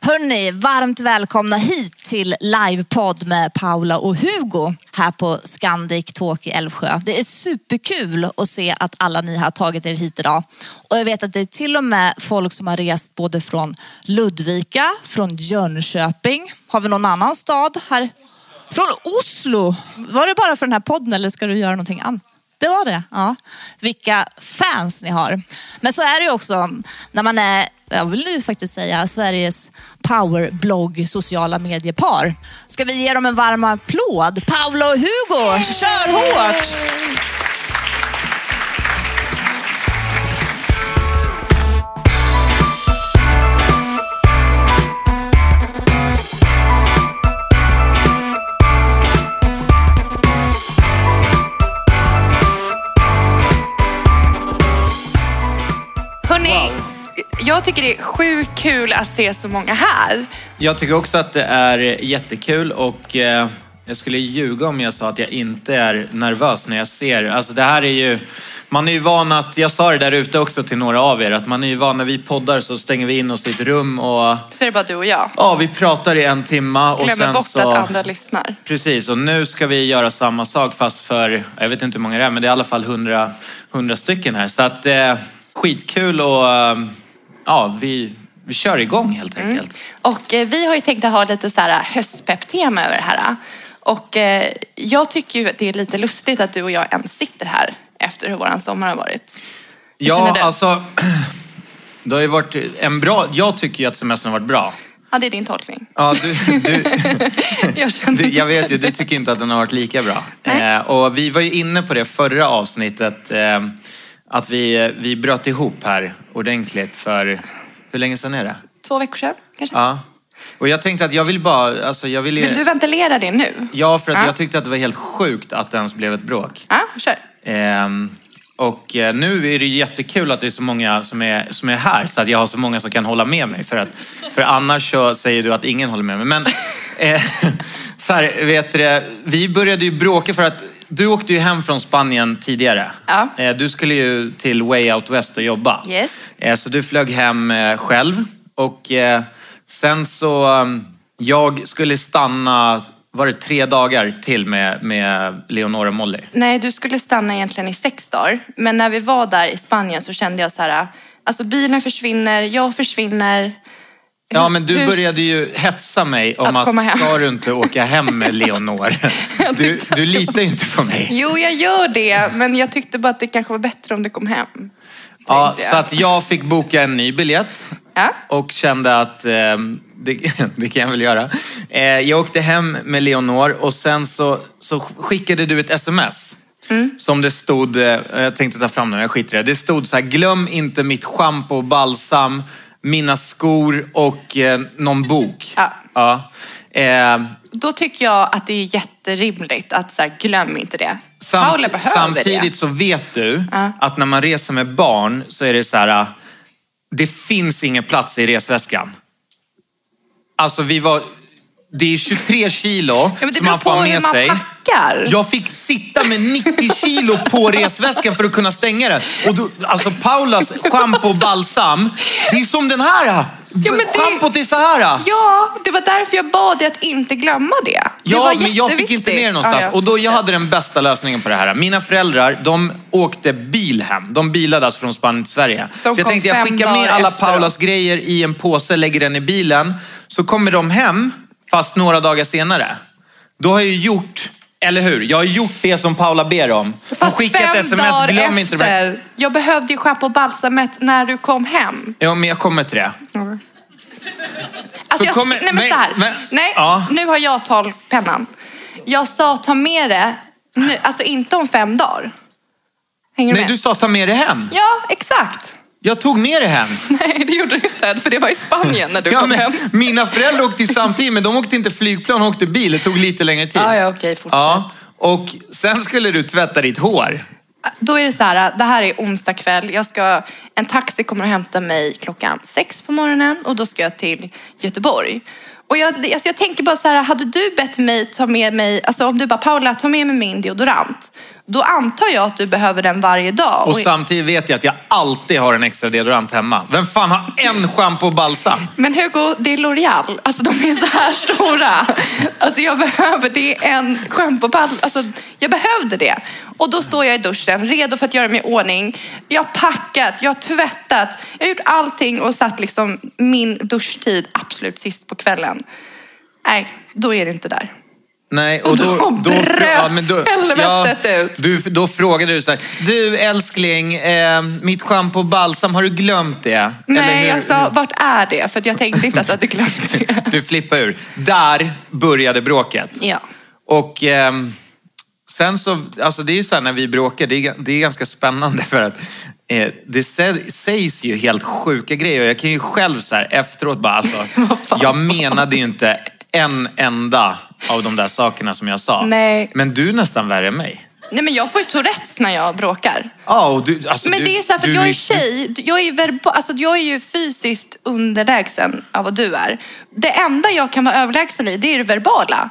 Hörni, varmt välkomna hit till livepodd med Paula och Hugo här på Scandic Talk i Älvsjö. Det är superkul att se att alla ni har tagit er hit idag. Och jag vet att det är till och med folk som har rest både från Ludvika, från Jönköping. Har vi någon annan stad här? Från Oslo! Var det bara för den här podden eller ska du göra någonting annat? Det var det. Ja. Vilka fans ni har. Men så är det ju också när man är, jag vill nu faktiskt säga, Sveriges powerblogg sociala mediepar. Ska vi ge dem en varm applåd? Paula och Hugo, kör hårt! Jag tycker det är sjukt kul att se så många här. Jag tycker också att det är jättekul och eh, jag skulle ljuga om jag sa att jag inte är nervös när jag ser. Alltså det här är ju, man är ju van att, jag sa det där ute också till några av er, att man är ju van när vi poddar så stänger vi in oss i ett rum och Så är det bara du och jag. ja, vi pratar i en timma och Glömmer sen bort så... att andra lyssnar. Precis, och nu ska vi göra samma sak fast för, jag vet inte hur många det är, men det är i alla fall hundra, hundra stycken här. Så att eh, skitkul och eh, ja, vi, vi kör igång helt Mm. enkelt. Och eh, vi har ju tänkt att ha lite så här höstpepp-tema över det här. Och eh, jag tycker ju att det är lite lustigt att du och jag ens sitter här efter hur våran sommar har varit. Hur Ja, alltså. Det har ju varit en bra, jag tycker ju att semestern har varit bra. Ja, det är din tolkning. Ja, du, du, Jag du, jag vet ju, du tycker inte att den har varit lika bra. Eh, och vi var ju inne på det förra avsnittet. Eh, att vi, vi bröt ihop här ordentligt för, hur länge sedan är det? Två veckor sedan kanske? Ja. Och jag tänkte att jag vill bara, alltså jag vill. Vill du ventilera det nu? Ja, för att Ja. jag tyckte att det var helt sjukt att det ens blev ett bråk. Ja, kör. Ehm, och eh, nu är det jättekul att det är så många som är, som är här så att jag har så många som kan hålla med mig. För, att, för annars så säger du att ingen håller med mig. Men eh, så här, vet du, vi började ju bråka för att du åkte ju hem från Spanien tidigare. Ja. Eh, du skulle ju till Way Out West och jobba. Yes. Eh, så du flög hem eh, själv. Och sen så, um, jag skulle stanna, var det tre dagar till med, med Leonora Molly? Nej, du skulle stanna egentligen i sex dagar. Men när vi var där i Spanien så kände jag så här, alltså bilen försvinner, jag försvinner. Ja, men du började ju hetsa mig om Att att, ska du inte åka hem med Leonor? Du, du litar ju inte på mig. Jo, jag gör det, men jag tyckte bara att det kanske var bättre om du kom hem. Ja, så att jag fick boka en ny biljett Ja. och kände att eh, det, det kan jag väl göra. Eh, jag åkte hem med Leonor och sen så, så skickade du ett sms. Som det stod, eh, jag tänkte ta fram den, jag skiter i det. Det stod så här, glöm inte mitt schampo och balsam, mina skor och eh, någon bok. Ja. Ja. Eh, Då tycker jag att det är jätterimligt att så här, glöm inte det. Samt, Paula behöver samtidigt det. så vet du Ja. att när man reser med barn så är det så här. Det finns ingen plats i resväskan. Alltså vi var, det är 23 kilo Ja, som man får ha med sig. Jag fick sitta med 90 kilo på resväskan för att kunna stänga den. Och då, alltså Paulas schampo och balsam, det är som den här. Ja, men det- Schampot är så här. Ja, det var därför jag bad dig att inte glömma det. det Ja, men jag fick inte ner det någonstans. Ja, ja. Och då, jag hade den bästa lösningen på det här. Mina föräldrar, de åkte bil hem. De bilade alltså från Spanien till Sverige. De så jag tänkte jag skickar med alla Paulas oss. grejer i en påse, lägger den i bilen. Så kommer de hem, fast några dagar senare. Då har jag ju gjort, eller hur? Jag har gjort det som Paula ber om. Hon Fast skickar ett fem sms, dagar glöm inte det. efter. Jag behövde ju schampo och balsamet när du kom hem. Ja, men jag kommer till det. Alltså Så jag, kommer- nej men, men- så här. men- nej, Ja. nu har jag talpennan. Jag sa ta med det, nu, alltså inte om fem dagar. Hänger du Nej, med? du sa ta med det hem. Ja, exakt. Jag tog med dig hem. Nej, det gjorde du inte. För det var i Spanien när du Ja, kom men, hem. mina föräldrar åkte samtidigt, men de åkte inte flygplan, de åkte bil. Det tog lite längre tid. Ja, ja, okej, fortsätt. Ja, och sen skulle du tvätta ditt hår. Då är det så här, det här är onsdag kväll. Jag ska, en taxi kommer att hämta mig klockan sex på morgonen och då ska jag till Göteborg. Och jag, alltså jag tänker bara så här, hade du bett mig ta med mig, alltså om du bara Paula, ta med mig min deodorant. Då antar jag att du behöver den varje dag. Och samtidigt vet jag att jag alltid har en extra deodorant hemma. Vem fan har en schampo och balsam? Men Hugo, det är L'Oreal. Alltså de är så här stora. Alltså jag behöver, det är en schampopall. Alltså jag behövde det. Och då står jag i duschen, redo för att göra mig i ordning. Jag har packat, jag har tvättat. Jag har gjort allting och satt liksom min duschtid absolut sist på kvällen. Nej, då är det inte där. Nej, Och då bröt helvetet ut. Du, då frågade du så här, du älskling, eh, mitt schampo och balsam, har du glömt det? Nej, jag sa, vart är det? För jag tänkte inte att du glömt det. Du flippade ur. Där började bråket. Ja. Och ehm, sen så, alltså det är ju så här när vi bråkar, det är, det är ganska spännande för att eh, det sä- sägs ju helt sjuka grejer. Och jag kan ju själv så här efteråt bara, alltså, jag menade ju inte en enda av de där sakerna som jag sa. Nej. Men du är nästan värre än mig. Nej, men jag får ju Tourettes när jag bråkar. Ja, och du, alltså, Men du, det är så här, för du jag är tjej, jag är, ju verba, alltså jag är ju fysiskt underlägsen av vad du är. Det enda jag kan vara överlägsen i, det är det verbala.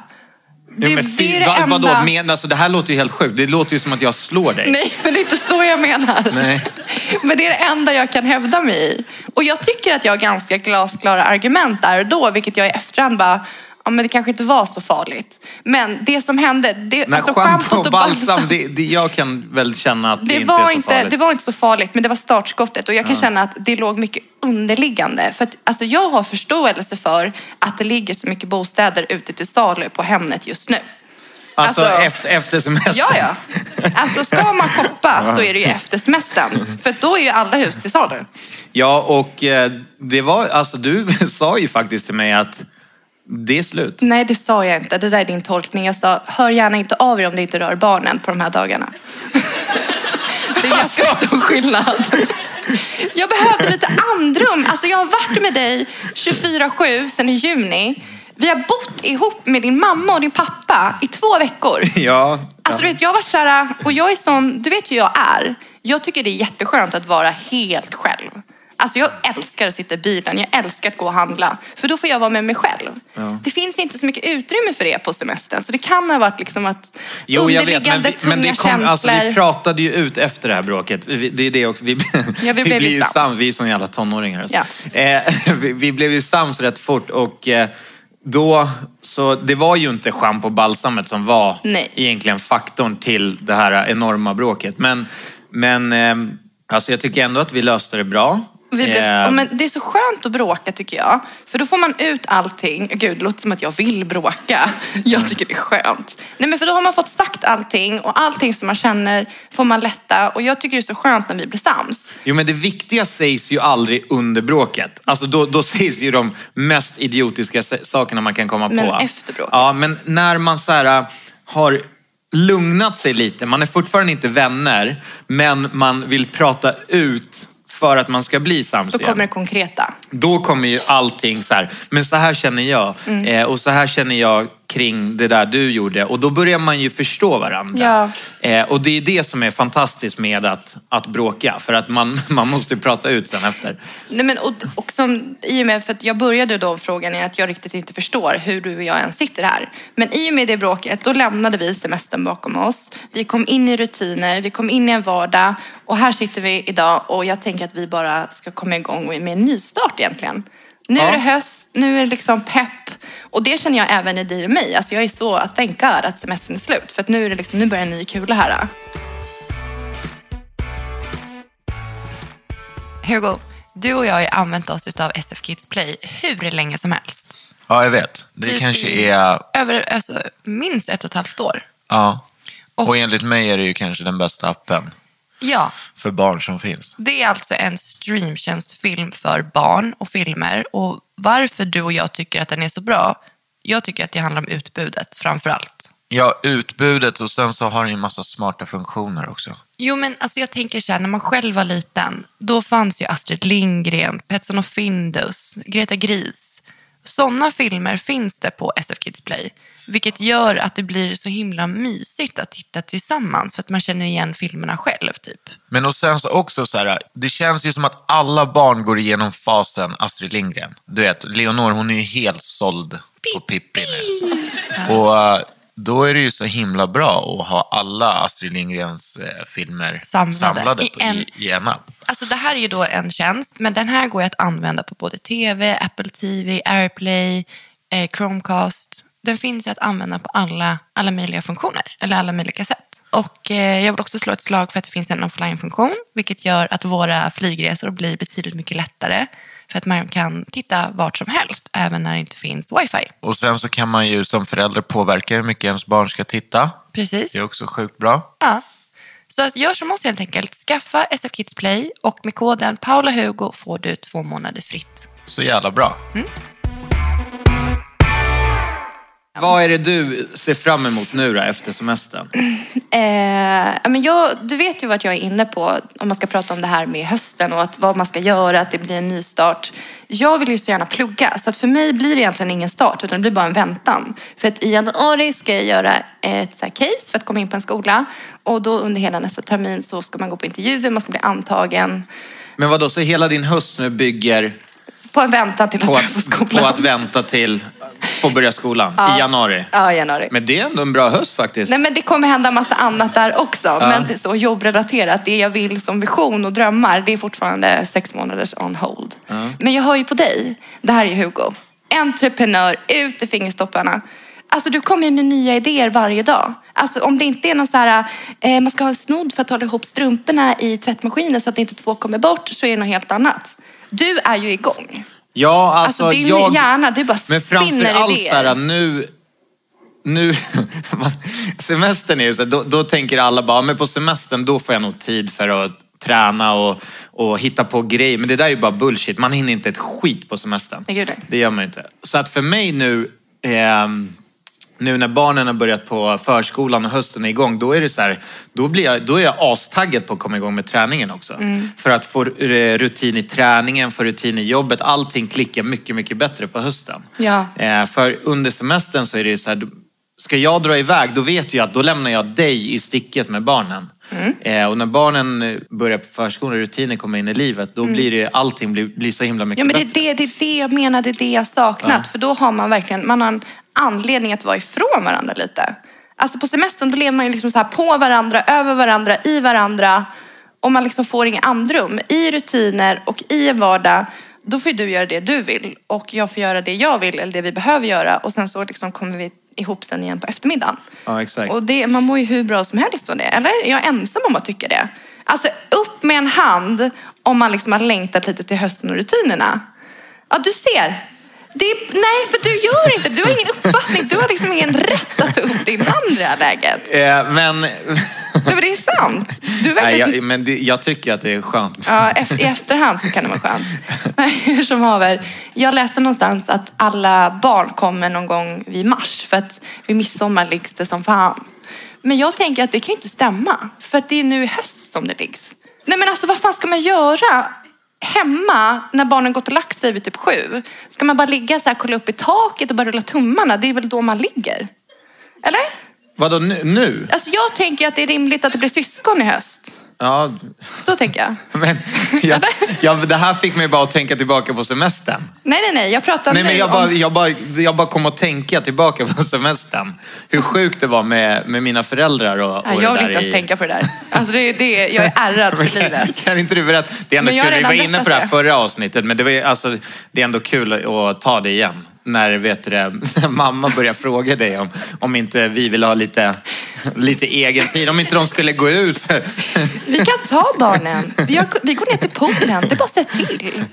Det, Ja, men det fy, är det va, enda... vadå, men, alltså, det här låter ju helt sjukt. Det låter ju som att jag slår dig. Nej, men det är inte så jag menar. Nej. Men det är det enda jag kan hävda mig i. Och jag tycker att jag har ganska glasklara argument där och då, vilket jag i efterhand bara, ja men det kanske inte var så farligt. Men det som hände, det, Nej, alltså schampo och balsam, det, det, jag kan väl känna att det, det inte var är så inte, farligt. det var inte så farligt, men det var startskottet. Och jag kan känna att det låg mycket underliggande. För att, alltså, jag har förståelse för att det ligger så mycket bostäder ute till salu på Hemnet just nu. Alltså, alltså- efter, efter semestern. Ja, ja. Alltså ska man shoppa så är det ju efter semestern. För då är ju alla hus till salu. Ja, och eh, det var, alltså du sa ju faktiskt till mig att det är slut. Nej, det sa jag inte. Det där är din tolkning. Jag sa, hör gärna inte av er om det inte rör barnen på de här dagarna. Det är ganska stor skillnad. Jag behövde lite andrum. Alltså jag har varit med dig 24-7 sedan i juni. Vi har bott ihop med din mamma och din pappa i två veckor. Ja. Alltså du vet, jag har varit så här, och jag är sån, du vet hur jag är. Jag tycker det är jätteskönt att vara helt själv. Alltså jag älskar att sitta i bilen, jag älskar att gå och handla. För då får jag vara med mig själv. Det finns inte så mycket utrymme för det på semestern. Så det kan ha varit liksom att Jo, jag vet, men, underliggande vi, men det tunga kom, alltså, vi känslor. pratade ju ut efter det här bråket. Vi, det är det också. Vi, vi blev blir ju sams. sams. Vi är som jävla tonåringar. Alltså. Ja. Eh, vi, vi blev ju sams rätt fort och eh, då, så det var ju inte schampo och balsamet som var Nej. egentligen faktorn till det här enorma bråket. Men, men eh, alltså, jag tycker ändå att vi löste det bra. Vi blev, ja, men det är så skönt att bråka tycker jag. För då får man ut allting. Gud, det låter som att jag vill bråka. Jag tycker det är skönt. Nej, men för då har man fått sagt allting och allting som man känner får man lätta. Och jag tycker det är så skönt när vi blir sams. Jo men det viktiga sägs ju aldrig under bråket. Alltså då, då sägs ju de mest idiotiska sakerna man kan komma Men på. efter bråket? Ja, men när man så här äh, har lugnat sig lite, man är fortfarande inte vänner, men man vill prata ut för att man ska bli sams Då igen. kommer det konkreta. Då kommer ju allting så här, men så här känner jag Mm. eh, och så här känner jag kring det där du gjorde. Och då börjar man ju förstå varandra. Eh, och det är det som är fantastiskt med att, att bråka. För att man, man måste prata ut sen efter. Nej, men, och, och som, I och med, för att jag började då frågan är att jag riktigt inte förstår hur du och jag ens sitter här. Men i och med det bråket, då lämnade vi semestern bakom oss. Vi kom in i rutiner, vi kom in i en vardag. Och här sitter vi idag och jag tänker att vi bara ska komma igång med en nystart egentligen. Nu Ja. är det höst, nu är det liksom pepp. Och det känner jag även i dig och mig. Alltså jag är så att God att semestern är slut. För att nu, är det liksom, nu börjar en ny kula här. Hugo, du och jag har ju använt oss av SF Kids Play hur länge som helst. Ja, jag vet. Det Typ kanske är... Över alltså, minst ett och ett halvt år. Ja. Och- Och enligt mig är det ju kanske den bästa appen Ja, för barn som finns. det är alltså en streamtjänstfilm för barn och filmer. Och varför du och jag tycker att den är så bra, jag tycker att det handlar om utbudet framför allt. Ja, utbudet och sen så har den ju en massa smarta funktioner också. Jo, men alltså jag tänker så här, när man själv var liten, då fanns ju Astrid Lindgren, Petson och Findus, Greta Gris. Sådana filmer finns det på SF Kids Play, vilket gör att det blir så himla mysigt att titta tillsammans för att man känner igen filmerna själv. typ. Men och sen så också så här, det känns ju som att alla barn går igenom fasen Astrid Lindgren. Du vet, Leonor hon är ju helt såld på Pippi nu. Och eh, då är det ju så himla bra att ha alla Astrid Lindgrens eh, filmer Samlade. samlade, I på, en- i, i en app. Alltså det här är ju då en tjänst, men den här går ju att använda på både TV, Apple TV, Airplay, eh, Chromecast. Den finns ju att använda på alla, alla möjliga funktioner, eller alla möjliga sätt. Och eh, jag vill också slå ett slag för att det finns en offline-funktion, vilket gör att våra flygresor blir betydligt mycket lättare. För att man kan titta vart som helst, även när det inte finns wifi. Och sen så kan man ju som förälder påverka hur mycket ens barn ska titta. Precis. Det är också sjukt bra. Ja. Så gör som oss helt enkelt. Skaffa SF Kids Play och med koden PaulaHugo får du två månader fritt. Så jävla bra. Vad är det du ser fram emot nu då, efter semestern? Eh, men jag, du vet ju vart jag är inne på om man ska prata om det här med hösten och att vad man ska göra, att det blir en ny start. Jag vill ju så gärna plugga, så att för mig blir det egentligen ingen start utan det blir bara en väntan. För att i januari ska jag göra ett case för att komma in på en skola och då under hela nästa termin så ska man gå på intervjuer, man ska bli antagen Men vad då så hela din höst nu bygger på en väntan till att på att, på skolan. på att vänta till få börja skolan i januari? Ja, januari. Men det är ändå en bra höst faktiskt. Nej men det kommer hända massa annat där också. Men så jobbrelaterat, det jag vill som vision och drömmar, det är fortfarande sex månaders on hold. Men jag hör ju på dig, det här är Hugo. Entreprenör, ut i fingerstopparna. Alltså du kommer med nya idéer varje dag. Alltså om det inte är någon så här, eh, man ska ha en snodd för att hålla ihop strumporna i tvättmaskinen så att inte två kommer bort, så är det något helt annat. Du är ju igång. Ja, alltså, Alltså, din jag... hjärna, du bara Men spinner framför allt idéer. så här, nu... nu semestern är ju så då, då tänker alla bara, men på semestern då får jag nog tid för att träna och, och hitta på grejer. Men det där är ju bara bullshit. Man hinner inte ett skit på semestern. Nej, nej. Det gör man inte. Så att för mig nu, ehm, nu när barnen har börjat på förskolan och hösten är igång, då är det så här, då, blir jag, då är jag astaggad på att komma igång med träningen också. Mm. För att få rutin i träningen, få rutin i jobbet, allting klickar mycket, mycket bättre på hösten. Ja. Eh, för under semestern så är det så här, ska jag dra iväg, då vet jag att då lämnar jag dig i sticket med barnen. Mm. Eh, och när barnen eh, börjar på förskolan och rutiner kommer in i livet, då blir det, allting blir, blir så himla mycket Mm. Ja, men det är det, det är det jag menar, det är det jag saknat. För då har man verkligen, man har en anledning att vara ifrån varandra lite. Alltså på semestern då lever man ju liksom så här på varandra, över varandra, i varandra. Och man liksom får inga andrum. I rutiner och i en vardag, då får du göra det du vill. Och jag får göra det jag vill, eller det vi behöver göra. Och sen så liksom kommer vi ihop sen igen på eftermiddagen. Ja, exakt. Och det, man mår ju hur bra som helst av det. Eller är jag ensam om att tycka det? Alltså upp med en hand om man liksom har längtat lite till hösten och rutinerna. Ja, du ser. Det nej, för du gör inte. Du har ingen uppfattning. Du har liksom ingen rätt att ta upp din hand i det här läget. Eh, men... Nej, men det är sant. Du är Nej, verkligen... jag, men det, jag tycker att det är skönt. Ja, i efterhand så kan det vara skönt. Nej, hur som haver. Jag läste någonstans att alla barn kommer någon gång vid mars. För att vid midsommar liggs det som fan. Men jag tänker att det kan ju inte stämma. För att det är nu i höst som det liggs. Nej men alltså vad fan ska man göra hemma när barnen gått och lagt sig vid typ sju? Ska man bara ligga så här, kolla upp i taket och bara rulla tummarna? Det är väl då man ligger? Eller? Vadå nu? nu? Alltså jag tänker att det är rimligt att det blir syskon i höst. Ja, Så tänker jag. men jag, jag, det här fick mig bara att tänka tillbaka på semestern. Nej, nej, nej. Jag pratar Nej, nu men jag om... bara, jag, bara, jag bara kom att tänka tillbaka på semestern. Hur sjukt det var med, med mina föräldrar och, och Nej, det jag vill inte ens i- tänka på det där. Alltså det, det, jag är ärrad för Men livet. Kan, kan inte du berätta? Det är ändå kul. Vi var inne på det här förra avsnittet, men det, var, alltså, det är ändå kul att ta det igen. När, vet du, när mamma börjar fråga dig om, om inte vi vill ha lite, lite egen tid. Om inte de skulle gå ut. För, Vi kan ta barnen. Vi, har, vi går ner till poolen. Det är bara att säga till.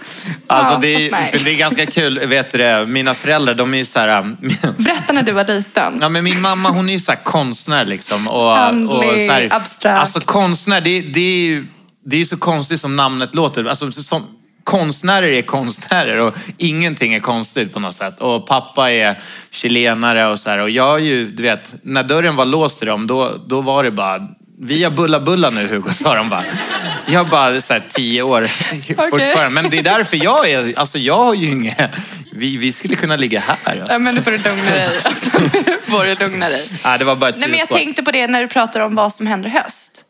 alltså, Ja, det, är, det är ganska kul. Vet du, mina föräldrar, de är ju så här... Berätta när du var liten. Ja, men min mamma hon är ju så här konstnär liksom. Och, Andlig, och så här, abstrakt. Alltså konstnär, det, det är ju det är så konstigt som namnet låter. Alltså, som, konstnärer är konstnärer och ingenting är konstigt på något sätt. Och pappa är chilenare och så här. Och jag ju, du vet, när dörren var låst till dem, då, då var det bara Vi har bulla bulla nu Hugo, sa de bara. Jag har bara så här, tio år fortfarande. Men det är därför jag är, alltså jag har ju inget, vi, vi skulle kunna ligga här. Alltså. Ja, men nu får du lugna dig. Nu får du lugna dig. Nej, det var bara ett Nej, men jag tänkte på det när du pratar om vad som händer höst.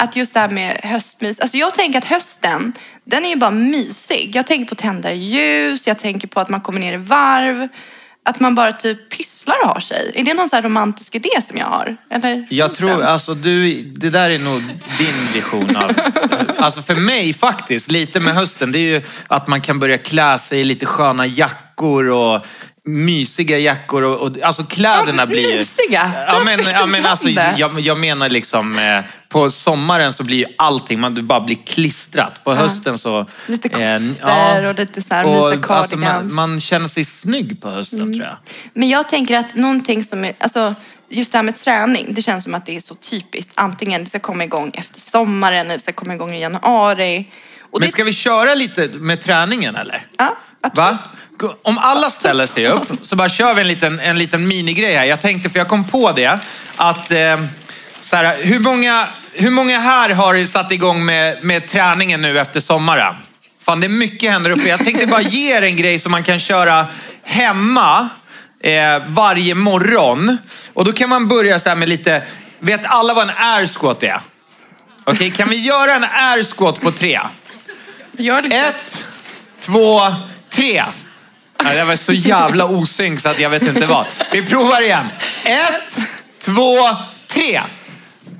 Att just det här med höstmys. Alltså jag tänker att hösten, den är ju bara mysig. Jag tänker på tända ljus, jag tänker på att man kommer ner i varv. Att man bara typ pysslar och har sig. Är det någon här romantisk idé som jag har? Eller Jag tror, alltså du, det där är nog din vision av... Alltså för mig faktiskt, lite med hösten, det är ju att man kan börja klä sig i lite sköna jackor och mysiga jackor och, och alltså kläderna blir mysiga? Ja men, ja, men alltså, jag, jag menar liksom, eh, på sommaren så blir ju allting, man, du bara blir klistrat. På hösten så... Lite eh, koftor och lite så här och, mysiga alltså, man, man känner sig snygg på hösten Mm. tror jag. Men jag tänker att någonting som är, alltså just det här med träning, det känns som att det är så typiskt. Antingen det ska komma igång efter sommaren eller det ska komma igång i januari. Och Men det, ska vi köra lite med träningen eller? Ja, absolut. Va? Om alla ställer sig upp så bara kör vi en liten, en liten minigrej här. Jag tänkte, för jag kom på det, att eh, så här, hur, många, hur många här har satt igång med, med träningen nu efter sommaren? Fan, det är mycket händer uppe. Jag tänkte bara ge er en grej som man kan köra hemma eh, varje morgon. Och då kan man börja så här med lite, vet alla vad en air squat är? Okej, kan vi göra en air squat på tre? Ett, två, tre. Ja, det var så jävla osynk så att jag vet inte vad. Vi provar igen. Ett, två, tre.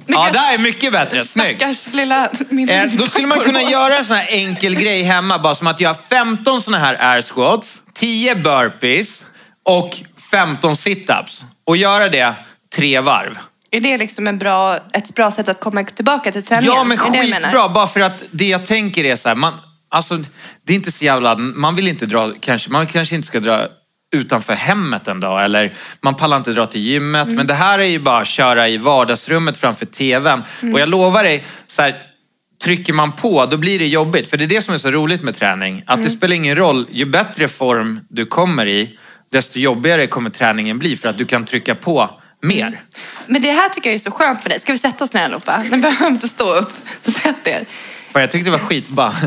Ja, det här är mycket bättre. Snyggt. Stackars lilla... Min Eh, då skulle man kunna göra en sån här enkel grej hemma. Bara som att göra 15 såna här air squats, 10 burpees och 15 situps. Och göra det tre varv. Är det liksom en bra, ett bra sätt att komma tillbaka till träningen? Ja, men Är det det du menar? skitbra. Bara för att det jag tänker är så här, man, alltså, det är inte så jävla, man vill inte dra, kanske, man kanske inte ska dra utanför hemmet en dag eller man pallar inte dra till gymmet. Mm. Men det här är ju bara att köra i vardagsrummet framför tvn. Mm. Och jag lovar dig, så här, trycker man på då blir det jobbigt. För det är det som är så roligt med träning. Att Mm. det spelar ingen roll, ju bättre form du kommer i, desto jobbigare kommer träningen bli för att du kan trycka på mer. Men det här tycker jag är så skönt för dig. Ska vi sätta oss ner allihopa? Ni behöver inte stå upp. Sätt er. För jag tyckte det var skitball.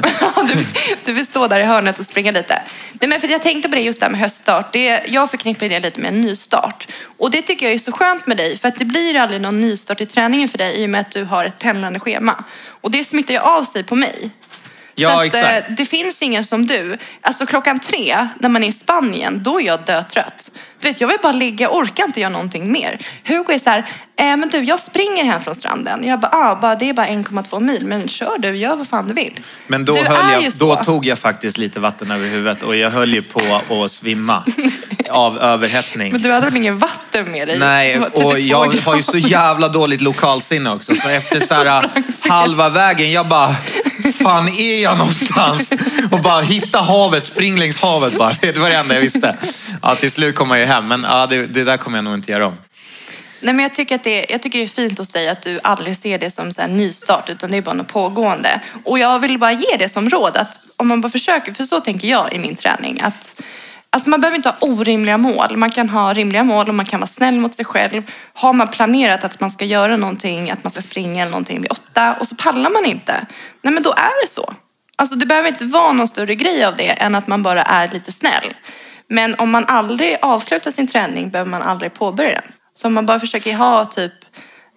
Du, du vill stå där i hörnet och springa lite. Nej, men för jag tänkte på det just där med höststart. Det, jag förknippar det lite med en nystart. Och det tycker jag är så skönt med dig. För att det blir aldrig någon nystart i träningen för dig i och med att du har ett pendlande schema. Och det smittar ju av sig på mig. Ja, att, exakt. eh, det finns ingen som du. Alltså klockan tre, när man är i Spanien, då är jag dötrött. Du vet, jag vill bara ligga, jag orkar inte göra någonting mer. Hugo är så här, eh, men du, jag springer hem från stranden. Jag bara, ah, bara, det är bara 1,2 mil, men kör du, gör vad fan du vill. Men då, du höll jag, då tog jag faktiskt lite vatten över huvudet och jag höll ju på att svimma av överhettning. Men du hade väl ingen vatten med dig? Nej, var och 32 jag har ju så grader. jävla dåligt lokalsinne också. Så efter så här, halva vägen, jag bara, fan är jag någonstans? Och bara hitta havet, spring längs havet bara. Det var det enda jag visste. Ja, till slut kom jag ju hem, men ja, det, det där kommer jag nog inte göra om. Nej, men jag, tycker att det, jag tycker det är fint hos dig att du aldrig ser det som en nystart utan det är bara något pågående. Och jag vill bara ge det som råd att om man bara försöker, för så tänker jag i min träning, att Alltså man behöver inte ha orimliga mål. Man kan ha rimliga mål och man kan vara snäll mot sig själv. Har man planerat att man ska göra någonting, att man ska springa eller någonting vid åtta och så pallar man inte. Nej men då är det så. Alltså det behöver inte vara någon större grej av det än att man bara är lite snäll. Men om man aldrig avslutar sin träning behöver man aldrig påbörja den. Så om man bara försöker ha typ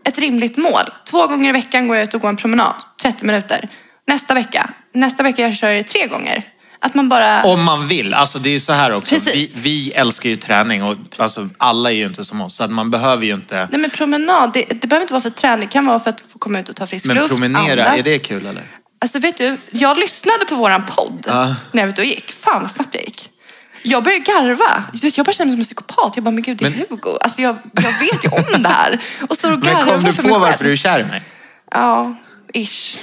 ett rimligt mål. Två gånger i veckan går jag ut och går en promenad, 30 minuter. Nästa vecka, nästa vecka jag kör jag tre gånger. Att man bara... Om man vill. Alltså det är ju så här också. Vi, vi älskar ju träning och alltså, alla är ju inte som oss. Så att man behöver ju inte... Nej men promenad, det, det behöver inte vara för träning. Det kan vara för att få komma ut och ta frisk Men luft, promenera, andas. är det kul eller? Alltså vet du, jag lyssnade på våran podd Ja. när jag var ute och gick. Fan vad snabbt jag gick. Jag började garva. Jag bara kände mig som en psykopat. Jag bara, men gud det är Men- Hugo. Alltså jag, jag vet ju om det här. Och står och Men garvar kom du på varför du är kär i mig? Ja, ish.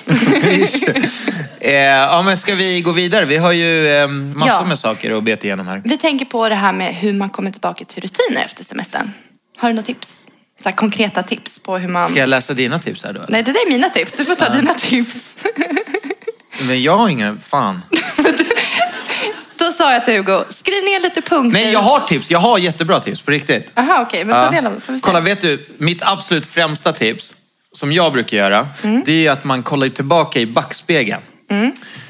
Eh, ja, men ska vi gå vidare? Vi har ju eh, massor Ja. med saker att beta igenom här. Vi tänker på det här med hur man kommer tillbaka till rutiner efter semestern. Har du några tips? Så konkreta tips på hur man... Ska jag läsa dina tips här då? Nej, det där är mina tips. Du får ta dina tips. Men jag har inga... Fan. Då sa jag till Hugo, skriv ner lite punkter. Nej, jag har tips. Jag har jättebra tips, på riktigt. Jaha, okej. Men ta Ja. del av. Får vi se. Kolla, vet du? Mitt absolut främsta tips, som jag brukar göra, det är att man kollar tillbaka i backspegeln.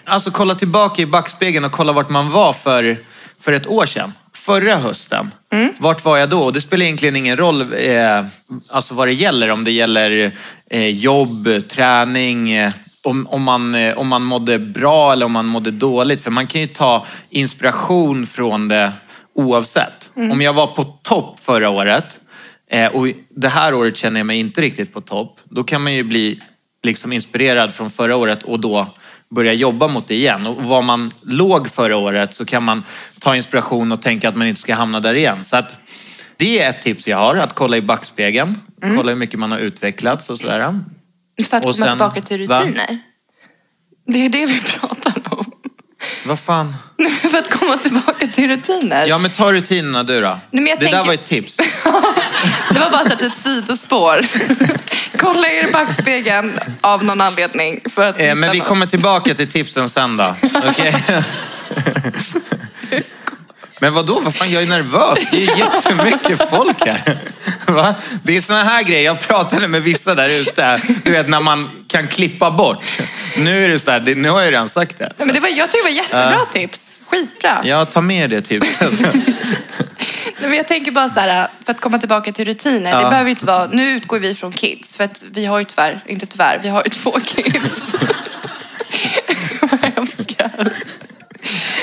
Alltså kolla tillbaka i backspegeln och kolla vart man var för, för ett år sedan. Förra hösten. Vart var jag då? Och det spelar egentligen ingen roll eh, alltså vad det gäller. Om det gäller eh, jobb, träning, eh, om, om, man, eh, om man mådde bra eller om man mådde dåligt. För man kan ju ta inspiration från det oavsett. Om jag var på topp förra året eh, och det här året känner jag mig inte riktigt på topp. Då kan man ju bli liksom inspirerad från förra året och då börja jobba mot det igen. Och var man låg förra året så kan man ta inspiration och tänka att man inte ska hamna där igen. Så att det är ett tips jag har, att kolla i backspegeln. Kolla hur mycket man har utvecklats och sådär. För att Och komma sen- tillbaka till va? rutiner. Det är det vi pratar om. Vad fan? för att komma tillbaka till rutiner. Ja men ta rutinerna du då. jag det där tänker- var ett tips. Det var bara så att ett sidospår. Kolla er i backspegeln av någon anledning. För att Eh, men vi något. kommer tillbaka till tipsen sen då. Okej? Men vadå, vad fan, jag är nervös. Det är jättemycket folk här. Va? Det är såna här grejer, jag pratade med vissa där ute, du vet när man kan klippa bort. Nu är det så här, det, nu har jag redan sagt det. Men det var, jag tycker det var jättebra tips. Skitbra. Jag tar med det tipset. Men jag tänker bara så här, för att komma tillbaka till rutiner. Det Ja. behöver inte vara, nu utgår vi från kids. För att vi har ju tyvärr, inte tyvärr, vi har ju två kids. Vad hemskt.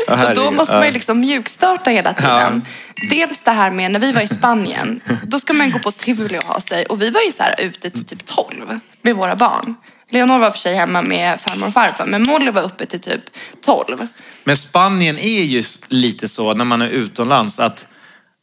Och då måste man ju liksom mjukstarta hela tiden. Dels det här med när vi var i Spanien. Då ska man gå på tivoli och ha sig. Och vi var ju så här ute till typ 12 med våra barn. Leonor var för sig hemma med farmor och farfar. Men Molly var uppe till typ 12. Men Spanien är ju lite så när man är utomlands att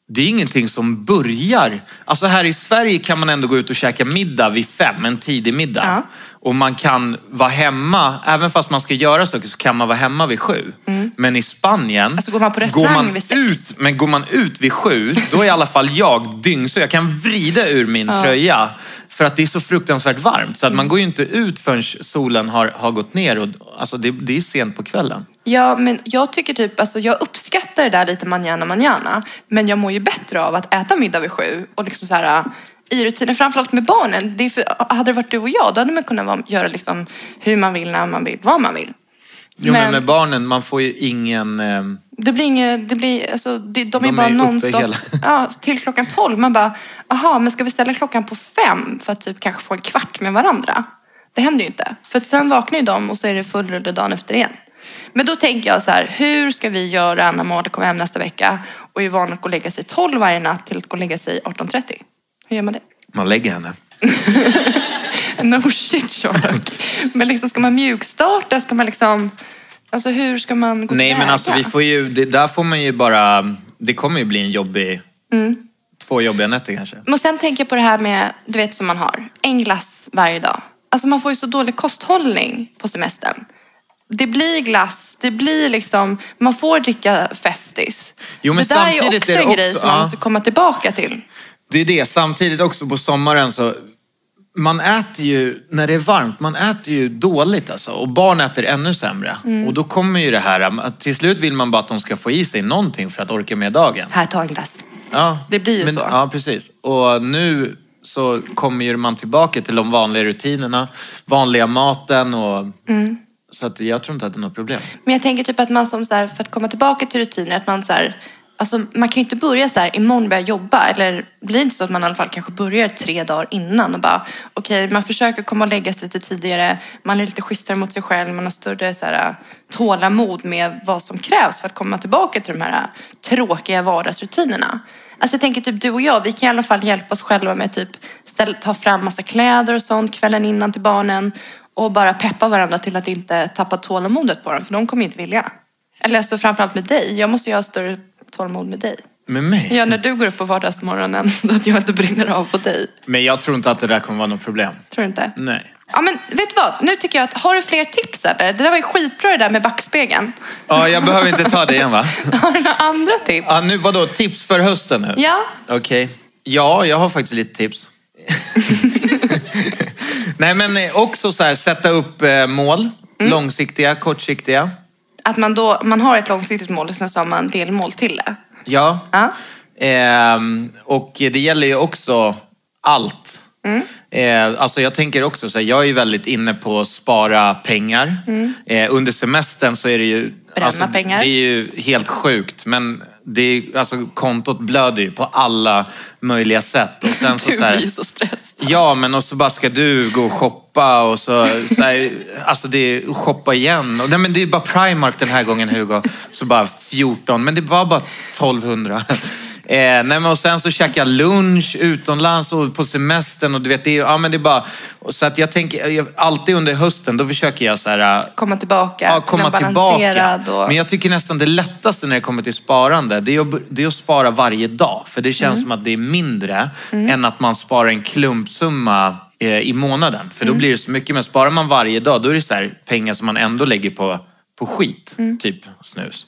det är ingenting som börjar. Alltså här i Sverige kan man ändå gå ut och käka middag vid fem, en tidig middag. Ja. Och man kan vara hemma, även fast man ska göra saker så kan man vara hemma vid sju. Men i Spanien, Mm. Alltså går man på restaurang man vid sex? ut, men går man ut vid sju, då är i alla fall jag dyngsur. Jag kan vrida ur min tröja. För att det är så fruktansvärt varmt. Så att Mm. man går ju inte ut förrän solen har, har gått ner. Och, alltså det, det är sent på kvällen. Ja, men jag tycker typ, alltså jag uppskattar det där lite manjana manjana. Men jag mår ju bättre av att äta middag vid sju och liksom så här i rutiner, framförallt med barnen. Det är för, hade det varit du och jag, då hade man kunnat vara- göra liksom hur man vill, när man vill, vad man vill. Jo, men, Men- med barnen, man får ju ingen... Eh, Det blir inget, det blir, alltså, det, de är De bara är nonstop. hela- Ja, till klockan tolv. Man bara, aha, men ska vi ställa klockan på fem för att typ kanske få en kvart med varandra? Det händer ju inte. För att sen vaknar ju de och så är det full rulle dagen efter igen. Men då tänker jag så här, hur ska vi göra när Molly kommer hem nästa vecka och är van att gå och lägga sig 12 varje natt till att gå och lägga sig 18.30? Hur gör man det? man lägger henne. No shit Shark. Men liksom, ska man mjukstarta? Ska man liksom... Alltså hur ska man gå Nej, men tillväga? alltså vi får ju... Det, där får man ju bara... Det kommer ju bli en jobbig... Mm. Två jobbiga nätter kanske. Men sen tänker jag på det här med, du vet som man har, en glass varje dag. Alltså man får ju så dålig kosthållning på semestern. Det blir glass, det blir liksom, man får dricka Festis. Jo, men det där är ju också är det en grej också- som man måste komma tillbaka till. Det är det. Samtidigt också på sommaren så... Man äter ju, när det är varmt, man äter ju dåligt alltså. Och barn äter ännu sämre. Mm. Och då kommer ju det här, att till slut vill man bara att de ska få i sig någonting för att orka med dagen. Här, ta en glass. Ja, Det blir ju så. Ja, precis. Och nu så kommer ju man tillbaka till de vanliga rutinerna, vanliga maten och... Mm. Så att jag tror inte att det är något problem. Men jag tänker typ att man som så här, för att komma tillbaka till rutiner, att man så här, alltså man kan ju inte börja så här, imorgon jag jobba. Eller blir det inte så att man i alla fall kanske börjar tre dagar innan och bara, okej, man försöker komma och lägga sig lite tidigare, man är lite schysstare mot sig själv, man har större så här, tålamod med vad som krävs för att komma tillbaka till de här tråkiga vardagsrutinerna. Alltså jag tänker typ du och jag, vi kan i alla fall hjälpa oss själva med typ ta fram massa kläder och sånt kvällen innan till barnen och bara peppa varandra till att inte tappa tålamodet på dem, för de kommer ju inte vilja. Eller alltså framförallt med dig. Jag måste ju ha större tålamod med dig. Med mig? Ja, när du går upp på vardagsmorgonen, att jag inte brinner av på dig. Men jag tror inte att det där kommer vara något problem. Tror du inte? Nej. Ja, men vet du vad? Nu tycker jag att, har du fler tips eller? Det där var ju skitbra det där med backspegeln. Ja, jag behöver inte ta det igen va? Har du några andra tips? Ja, nu, vadå, tips för hösten nu? Ja. Okej. Ja, jag har faktiskt lite tips. Nej, men också så här, sätta upp eh, mål. Mm. Långsiktiga, kortsiktiga. Att man då, man har ett långsiktigt mål och sen så har man delmål till det. Ja. Ja. Ehm, och det gäller ju också allt. Mm. Eh, alltså jag tänker också så här, jag är ju väldigt inne på att spara pengar. Eh, under semestern så är det ju... Mm. Bränna alltså, pengar. Det är ju helt sjukt. Men det är, alltså, kontot blöder ju på alla möjliga sätt. Och sen så, Du så här, blir så stressad. Ja, men och så bara ska du gå och shoppa och så, så här, alltså det är shoppa igen. Och, nej, men det är bara Primark den här gången Hugo. Så bara 14, men det var bara 1200. Eh, nej, men och sen så käkar jag lunch utomlands och på semestern och du vet, det är, ja, men det är bara... Så att jag tänker, jag, alltid under hösten då försöker jag så här, Komma tillbaka, Ja, komma tillbaka. och... Men jag tycker nästan det lättaste när det kommer till sparande, det är att, det är att spara varje dag. För det känns Mm. som att det är mindre än att man sparar en klumpsumma eh, i månaden. För då Mm. blir det så mycket. Men sparar man varje dag, då är det så här pengar som man ändå lägger på, på skit. Mm. Typ snus.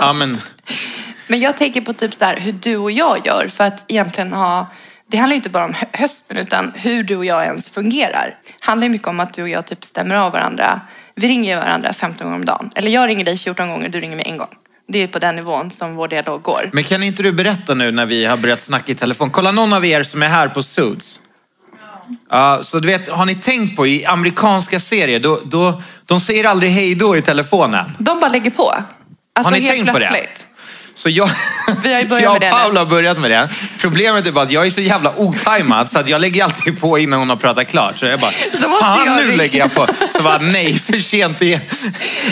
ja, men, Men jag tänker på typ så här, hur du och jag gör för att egentligen ha... Det handlar ju inte bara om hö- hösten utan hur du och jag ens fungerar. Det handlar ju mycket om att du och jag typ stämmer av varandra. Vi ringer ju varandra 15 gånger om dagen. Eller jag ringer dig 14 gånger, du ringer mig en gång. Det är på den nivån som vår dialog går. men kan inte du berätta nu när vi har börjat snacka i telefon? Kolla någon av er som är här på Suits. Ja, så du vet, har ni tänkt på i amerikanska serier, då, då, de säger aldrig hej då i telefonen. De bara lägger på. Alltså Har ni tänkt på det? Så jag, Vi har ju börjat jag och. Paula har börjat med det. Problemet är bara att jag är så jävla otajmad så att jag lägger alltid på innan hon har pratat klart. Så jag bara, fan jag nu ringa." lägger jag på. Så bara, nej för sent igen.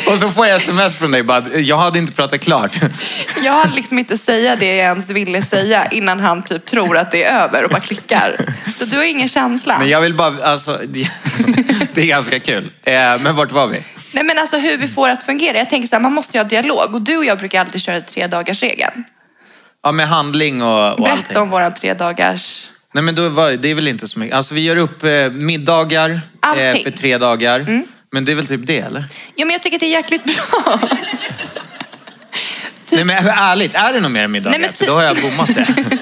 Och så får jag sms från dig bara, jag hade inte pratat klart. Jag hade liksom inte säga det jag ens ville säga innan han typ tror att det är över och bara klickar. Så du har ingen känsla. Men jag vill bara, alltså, det, det är ganska kul. Eh, Men vart var vi? Nej men alltså hur vi får det att fungera. Jag tänker så här, man måste ju ha dialog. Och du och jag brukar alltid köra tre dagars regeln. Ja, med handling och, och allting. Berätta om våran tre dagars... Nej men då var, det är väl inte så mycket. Alltså vi gör upp eh, middagar eh, Allting. Mm. för tre dagar. Men det är väl typ det eller? Ja men jag tycker att det är jäkligt bra. Nej men ärligt, är det något mer än middagar? Nej, men För ty- då har jag bommat det.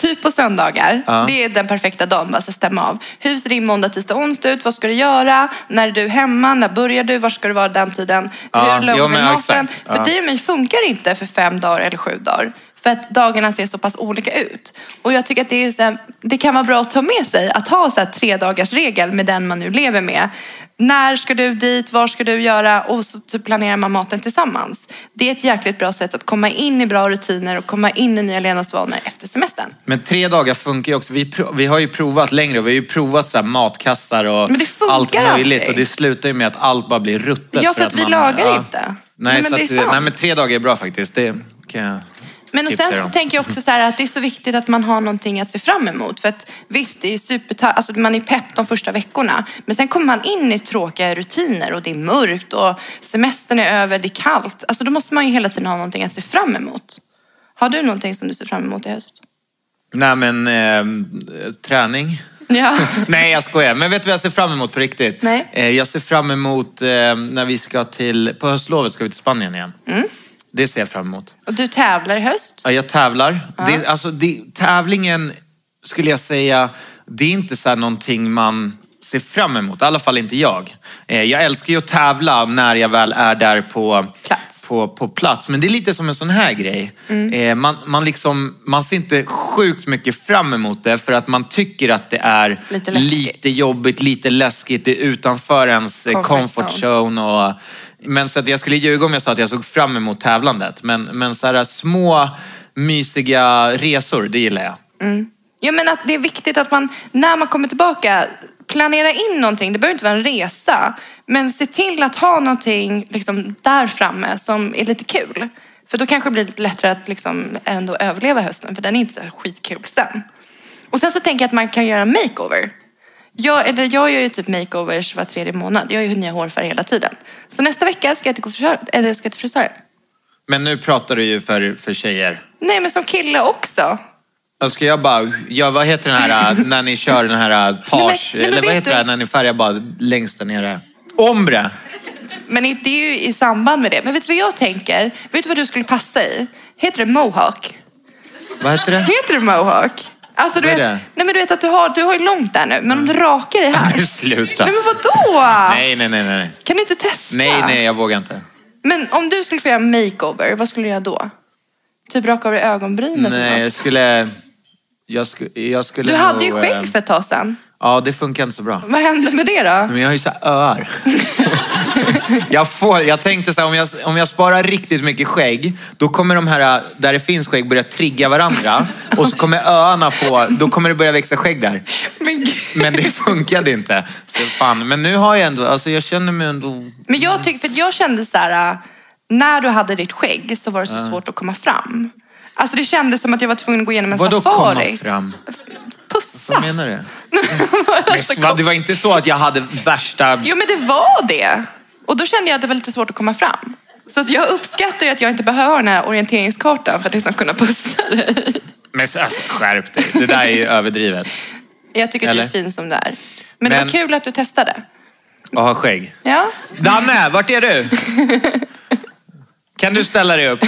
typ på söndagar. Ja. Det är den perfekta dagen, bara så stämma av. Hur ser din måndag, tisdag, onsdag ut? Vad ska du göra? När är du hemma? När börjar du? Var ska du vara den tiden? Ja, Hur lång är maten? För Ja. dig och mig funkar inte för fem dagar eller sju dagar. För att dagarna ser så pass olika ut. Och jag tycker att det, här, det kan vara bra att ta med sig att ha så här tre dagars regel med den man nu lever med. När ska du dit? Vad ska du göra? Och så typ planerar man maten tillsammans. Det är ett jäkligt bra sätt att komma in i bra rutiner och komma in i nya levnadsvanor efter semestern. Men tre dagar funkar ju också. Vi, vi har ju provat längre. Vi har ju provat så matkassar och allt möjligt. aldrig. Och det slutar ju med att allt bara blir ruttet. Ja, för att vi man- lagar inte. Nej, Nej, men att, nej, men tre dagar är bra faktiskt. Det kan jag Men och sen så tänker jag också så här att det är så viktigt att man har någonting att se fram emot. För att visst, det är super, alltså man är pepp de första veckorna. Men sen kommer man in i tråkiga rutiner och det är mörkt och semestern är över, det är kallt. Alltså då måste man ju hela tiden ha någonting att se fram emot. Har du någonting som du ser fram emot i höst? Nej men, eh, träning. Ja. Nej jag skojar. Men vet du vad jag ser fram emot på riktigt? Nej. Eh, jag ser fram emot eh, när vi ska till, på höstlovet ska vi till Spanien igen. Mm. Det ser jag fram emot. Och du tävlar i höst? Ja, jag tävlar. Det, alltså, det, tävlingen skulle jag säga, det är inte så här någonting man ser fram emot. I alla fall inte jag. Eh, jag älskar ju att tävla när jag väl är där på Plats. På, på plats. Men det är lite som en sån här grej. Mm. Eh, man, man, liksom, man ser inte sjukt mycket fram emot det för att man tycker att det är Lite lite jobbigt, lite läskigt. Det är utanför ens Comfort comfort zone. zone. Och, men så att jag skulle ljuga om jag sa att jag såg fram emot tävlandet. Men, men så här små mysiga resor, det gillar jag. Mm. Ja, men att det är viktigt att man, när man kommer tillbaka, planera in någonting. Det behöver inte vara en resa. Men se till att ha någonting liksom, där framme som är lite kul. För då kanske det blir lättare att liksom, ändå överleva hösten. För den är inte så skitkul sen. Och sen så tänker jag att man kan göra makeover. Jag, eller jag gör ju typ makeovers var tredje månad. Jag gör ju nya hårfärger hela tiden. Så nästa vecka ska jag till frisör, eller ska jag till frisören. Men nu pratar du ju för, för tjejer. Nej, men som kille också. Då ska jag bara, ja, vad heter den här äh, när ni kör den här äh, page, nej, men eller vad heter du- det när ni färgar bara längst där nere? Ombre! Men det är ju i samband med det. Men vet du vad jag tänker? Vet du vad du skulle passa i? Heter det mohawk? Vad heter det? Heter det mohawk? Alltså du vet, nej men du vet att du har, du har ju långt där nu, men om du rakar dig här. Men Sluta. Nej men vadå? Nej, nej, nej, nej. Kan du inte testa? Nej, nej, jag vågar inte. Men om du skulle få göra makeover, vad skulle du göra då? Typ raka av dig ögonbrynen Nej, jag skulle... Jag, sku, jag skulle Du hade ju nog, eh, skägg för ett tag sedan. Ja, det funkar inte så bra. Vad hände med det då? Men jag har ju så här öar. jag, får, jag tänkte så här, om jag, om jag sparar riktigt mycket skägg, då kommer de här där det finns skägg börja trigga varandra. Och så kommer öarna få, då kommer det börja växa skägg där. Men. Men det funkade inte. Så fan, men nu har jag ändå, alltså jag känner mig ändå... Men jag tycker, för jag kände så här, när du hade ditt skägg så var det så svårt att komma fram. Alltså det kändes som att jag var tvungen att gå igenom en Vadå komma safari. fram? Pussas. Vad menar du? Men, det var inte så att jag hade värsta... Jo men det var det. Och då kände jag att det var lite svårt att komma fram. Så jag uppskattar ju att jag inte behöver den här orienteringskartan för att liksom kunna pussa dig. Men alltså, skärp dig. Det där är ju överdrivet. Jag tycker att du är fin som du är. Men, det Men- var kul att du testade. Och ha skägg. Ja. Danne, vart är du? Kan du ställa dig upp?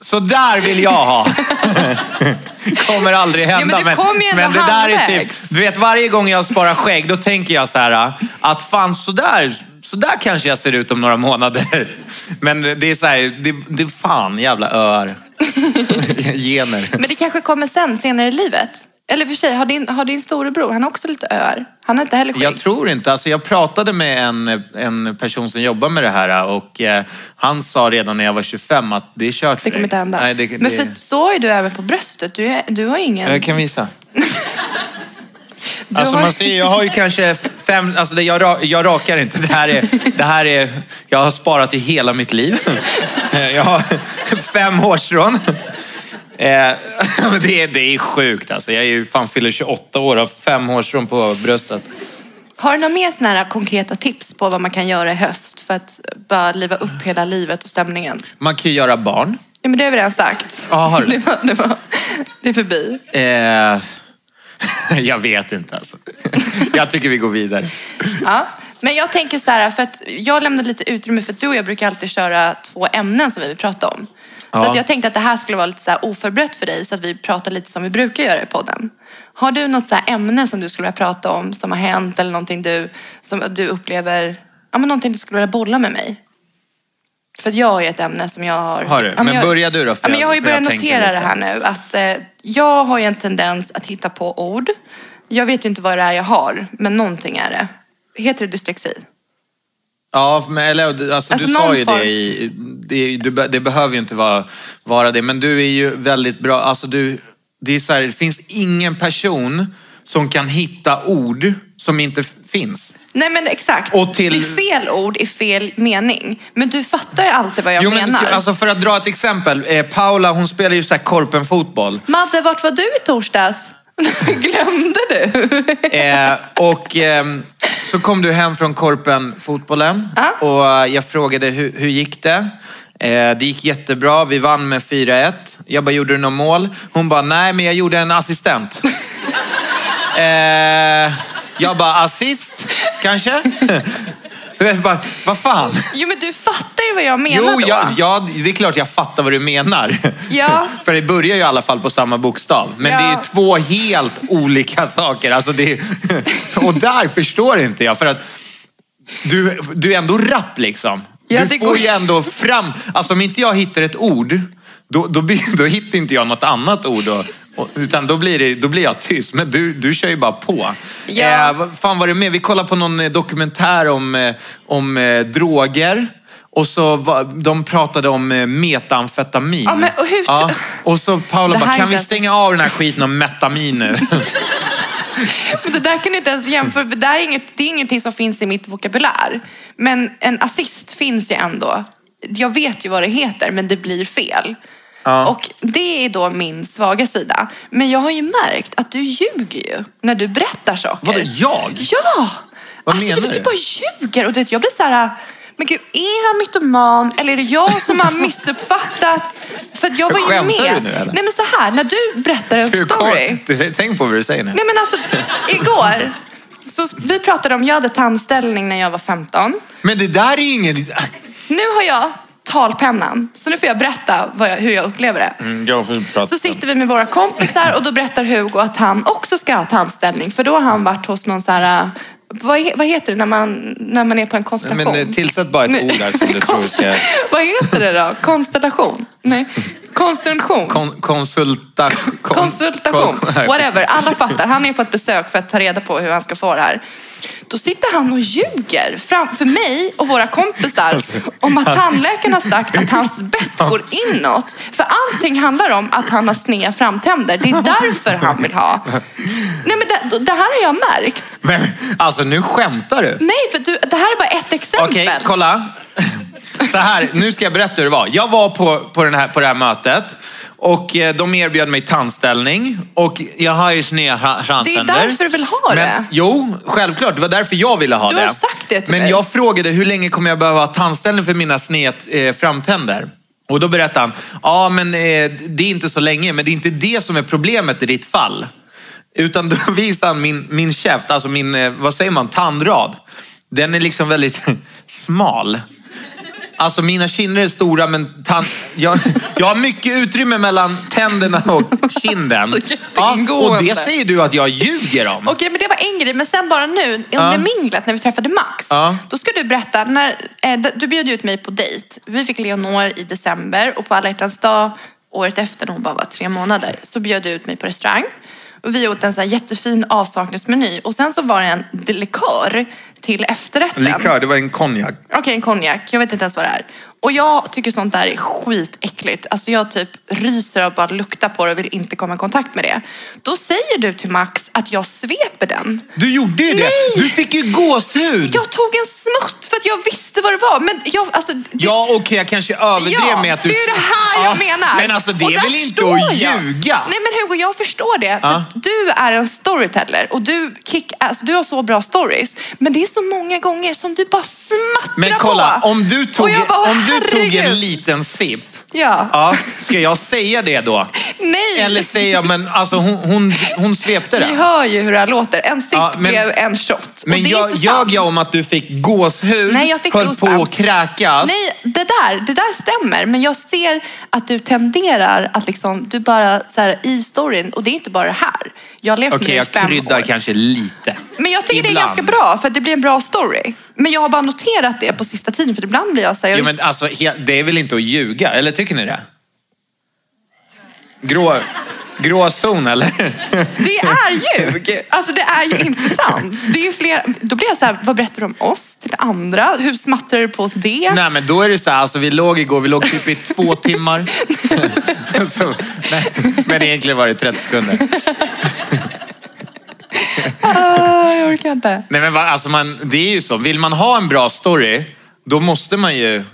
Så där vill jag ha. Kommer aldrig hända. Ja, men kom ändå men det där är typ, du vet varje gång jag sparar skägg då tänker jag så här att fan så där, så där kanske jag ser ut om några månader. Men det är så här, det, det är fan jävla öar. Gener. Men det kanske kommer sen, senare i livet. Eller för sig, har din, har din storebror, han har också lite öar. Han har inte heller skägg. Jag tror inte. Alltså jag pratade med en, en person som jobbar med det här och eh, han sa redan när jag var 25 att det är kört för Det kommer inte hända. Nej, det, Men det... för så är du även på bröstet. Du, är, du har ingen... Jag kan visa. Alltså man ser, jag har ju kanske fem, alltså det, jag, jag rakar inte. Det här, är, det här är, jag har sparat i hela mitt liv. Jag har fem hårstrån. Eh, det, är, det är sjukt alltså. Jag är ju fan fyller 28 år och har fem hårstrån på bröstet. Har du några mer såna här konkreta tips på vad man kan göra i höst för att bara liva upp hela livet och stämningen? Man kan ju göra barn. Ja, men det har vi redan sagt. Ja, har du? det, var, det, var, det är förbi. Eh, jag vet inte alltså. Jag tycker vi går vidare. Ja. Men jag tänker så här, för att jag lämnade lite utrymme för att du och jag brukar alltid köra två ämnen som vi vill prata om. Så Ja. att jag tänkte att det här skulle vara lite så här oförberett för dig så att vi pratar lite som vi brukar göra i podden. Har du något så ämne som du skulle vilja prata om som har hänt eller någonting du, som du upplever, ja men någonting du skulle vilja bolla med mig? För att jag har ju ett ämne som jag har... Har du? Ja, Men jag, börja du då, för Ja, men jag- har ju börjat notera det här nu att eh, jag har ju en tendens att hitta på ord. Jag vet ju inte vad det är jag har, men någonting är det. Heter det dyslexi? Ja, men, eller, alltså, Alltså, du sa ju form- det i... Det, du, det behöver ju inte vara, vara det, men du är ju väldigt bra. Alltså, du, det, är så här, det finns ingen person som kan hitta ord som inte finns. Nej men exakt. Och till- Det är fel ord i fel mening. Men du fattar ju alltid vad jag Jo, men, menar. alltså, för att dra ett exempel. Eh, Paula hon spelar ju så här korpenfotboll. Madde, vart var du i torsdags? Glömde du? Eh, och ehm, så kom du hem från korpenfotbollen Ja. och eh, jag frågade hur, hur gick det? Eh, det gick jättebra, vi vann med 4-1. Jag bara, gjorde du något mål? Hon bara, nej men jag gjorde en assistent. jag bara, assist kanske? Bara, vad fan? Jo men du fattar ju vad jag menar Jo, då. jag, ja, det är klart jag fattar vad du menar. Ja. För det börjar ju i alla fall på samma bokstav. Men Ja. det är två helt olika saker. Alltså det är, och där förstår inte jag. För att du, du är ändå rapp liksom. Ja, du det får går- ju ändå fram... Alltså om inte jag hittar ett ord, då, då, då hittar inte jag något annat ord. Och, utan då blir, det, då blir jag tyst. Men du, du kör ju bara på. Ja. Eh, fan var det med? Vi kollade på någon eh, dokumentär om, eh, om eh, droger. Och så de pratade om eh, metamfetamin. Ja, men och hur- Och så Paula bara, kan vi stänga av den här skiten om metamin nu? Men det där kan du inte ens jämföra, för det, är inget, det är ingenting som finns i mitt vokabulär. Men en assist finns ju ändå. Jag vet ju vad det heter, men det blir fel. Och det är då min svaga sida. Men jag har ju märkt att du ljuger ju när du berättar saker. Vadå, jag? Ja! Vad alltså, menar du, du? bara ljuger. Och du vet, jag blir så här, men gud, är han mytoman eller är det jag som har missuppfattat? För jag var ju med. du nu, eller? Nej men så här, när du berättar en Du, story. kom, tänk på vad du säger nu. Nej men alltså, igår. Så vi pratade om, jag hade tandställning när jag var 15. Men det där är ingen... Nu har jag talpennan. Så nu får jag berätta jag, hur jag upplever det. Mm, Jag. Så sitter vi med våra kompisar och då berättar Hugo att han också ska ha tandställning. För då har han varit hos någon så här, vad, vad heter det när man, när man är på en konstellation? Men eh, tillsätt bara ett ord där som du tror ska... Vad heter det då? Konstellation? Nej. Konstruktion. Kon, konsulta, kon, Konsultation. kon- Whatever. Alla fattar. Han är på ett besök för att ta reda på hur han ska få det här. Då sitter han och ljuger framför mig och våra kompisar Alltså, om att tandläkaren har sagt att hans bett går inåt. För allting handlar om att han har sneda framtänder. Det är därför han vill ha. Nej men det, det här har jag märkt. Men, alltså nu skämtar du? Nej, för du, det här är bara ett exempel. Okej, kolla. Så här, nu ska jag berätta hur det var. Jag var på, på, den här, på det här mötet och eh, de erbjöd mig tandställning och jag har ju sneda fra- framtänder. därför du vill ha det. Men, jo, självklart. Det var därför jag ville ha Du det. har sagt det till Men mig. jag frågade hur länge kommer jag behöva ha tandställning för mina sned eh, framtänder? Och då berättade han, ja men eh, det är inte så länge, men det är inte det som är problemet i ditt fall. Utan då visar han min, min käft, alltså min, eh, vad säger man, tandrad. Den är liksom väldigt smal. Alltså mina kinder är stora men tand... jag, jag har mycket utrymme mellan tänderna och kinden. Jätteingående. och det säger du att jag ljuger om. Okej, men det var en grej. Men sen bara nu under Ja. minglet när vi träffade Max. Ja. Då ska du berätta, när, eh, du bjöd ut mig på dejt. Vi fick Leonor i december och på alla hjärtans dag året efter när hon bara var tre månader så bjöd du ut mig på restaurang. Och vi åt en så jättefin avsaknadsmeny och sen så var det en likör till efterrätten. Likör, det var en konjak. Okej, en konjak. Jag vet inte ens vad det är. Och jag tycker sånt där är skitäckligt. Alltså jag typ ryser av bara lukta på det och vill inte komma i kontakt med det. Då säger du till Max att jag sveper den. Du gjorde ju det. Nej! Du fick ju gåshud. Jag tog en smutt för att jag visste vad det var. Men jag, alltså, det, Ja, okej, jag kanske överdrev Ja, med att du... det är det här jag Ja, menar. Men alltså det Och är väl inte att jag. ljuga? Nej men Hugo, jag förstår det. För Ja. du är en storyteller och du, kick, alltså, du har så bra stories. Men det är så många gånger som du bara smattrar Men kolla, på. om du Och tog, jag bara, om du tog en liten sipp, Ja. ja, ska jag säga det då? Nej. Eller säger jag, men alltså hon, hon, hon svepte Vi den. hör ju hur det här låter. En sipp Ja, men- blev en shot. Men jag, ljög jag om att du fick gåshud, Nej, jag fick höll goosebumps. på att kräkas? Nej, det där, det där stämmer. Men jag ser att du tenderar att liksom, du bara så här, i storyn, och det är inte bara det här. Jag har levt Okej, med det i jag fem kryddar år. kanske lite. Men jag tycker det är Ibland. ganska bra för att det blir en bra story. Men jag har bara noterat det på sista tiden för ibland blir jag så här, Jo, men alltså, det är väl inte att ljuga, eller tycker ni det? Grå, grå zon, eller? Det är ljug! Alltså det är ju inte sant. Det är fler, då blir jag så här, vad berättar du om oss till andra? Hur smattrar du på det? Nej, men då är det så här, alltså, vi låg igår, vi låg typ i två timmar. så, nej, men egentligen var det 30 sekunder. Ah, jag orkar inte. Nej, men va, alltså man, det är ju så, vill man ha en bra story, då måste man ju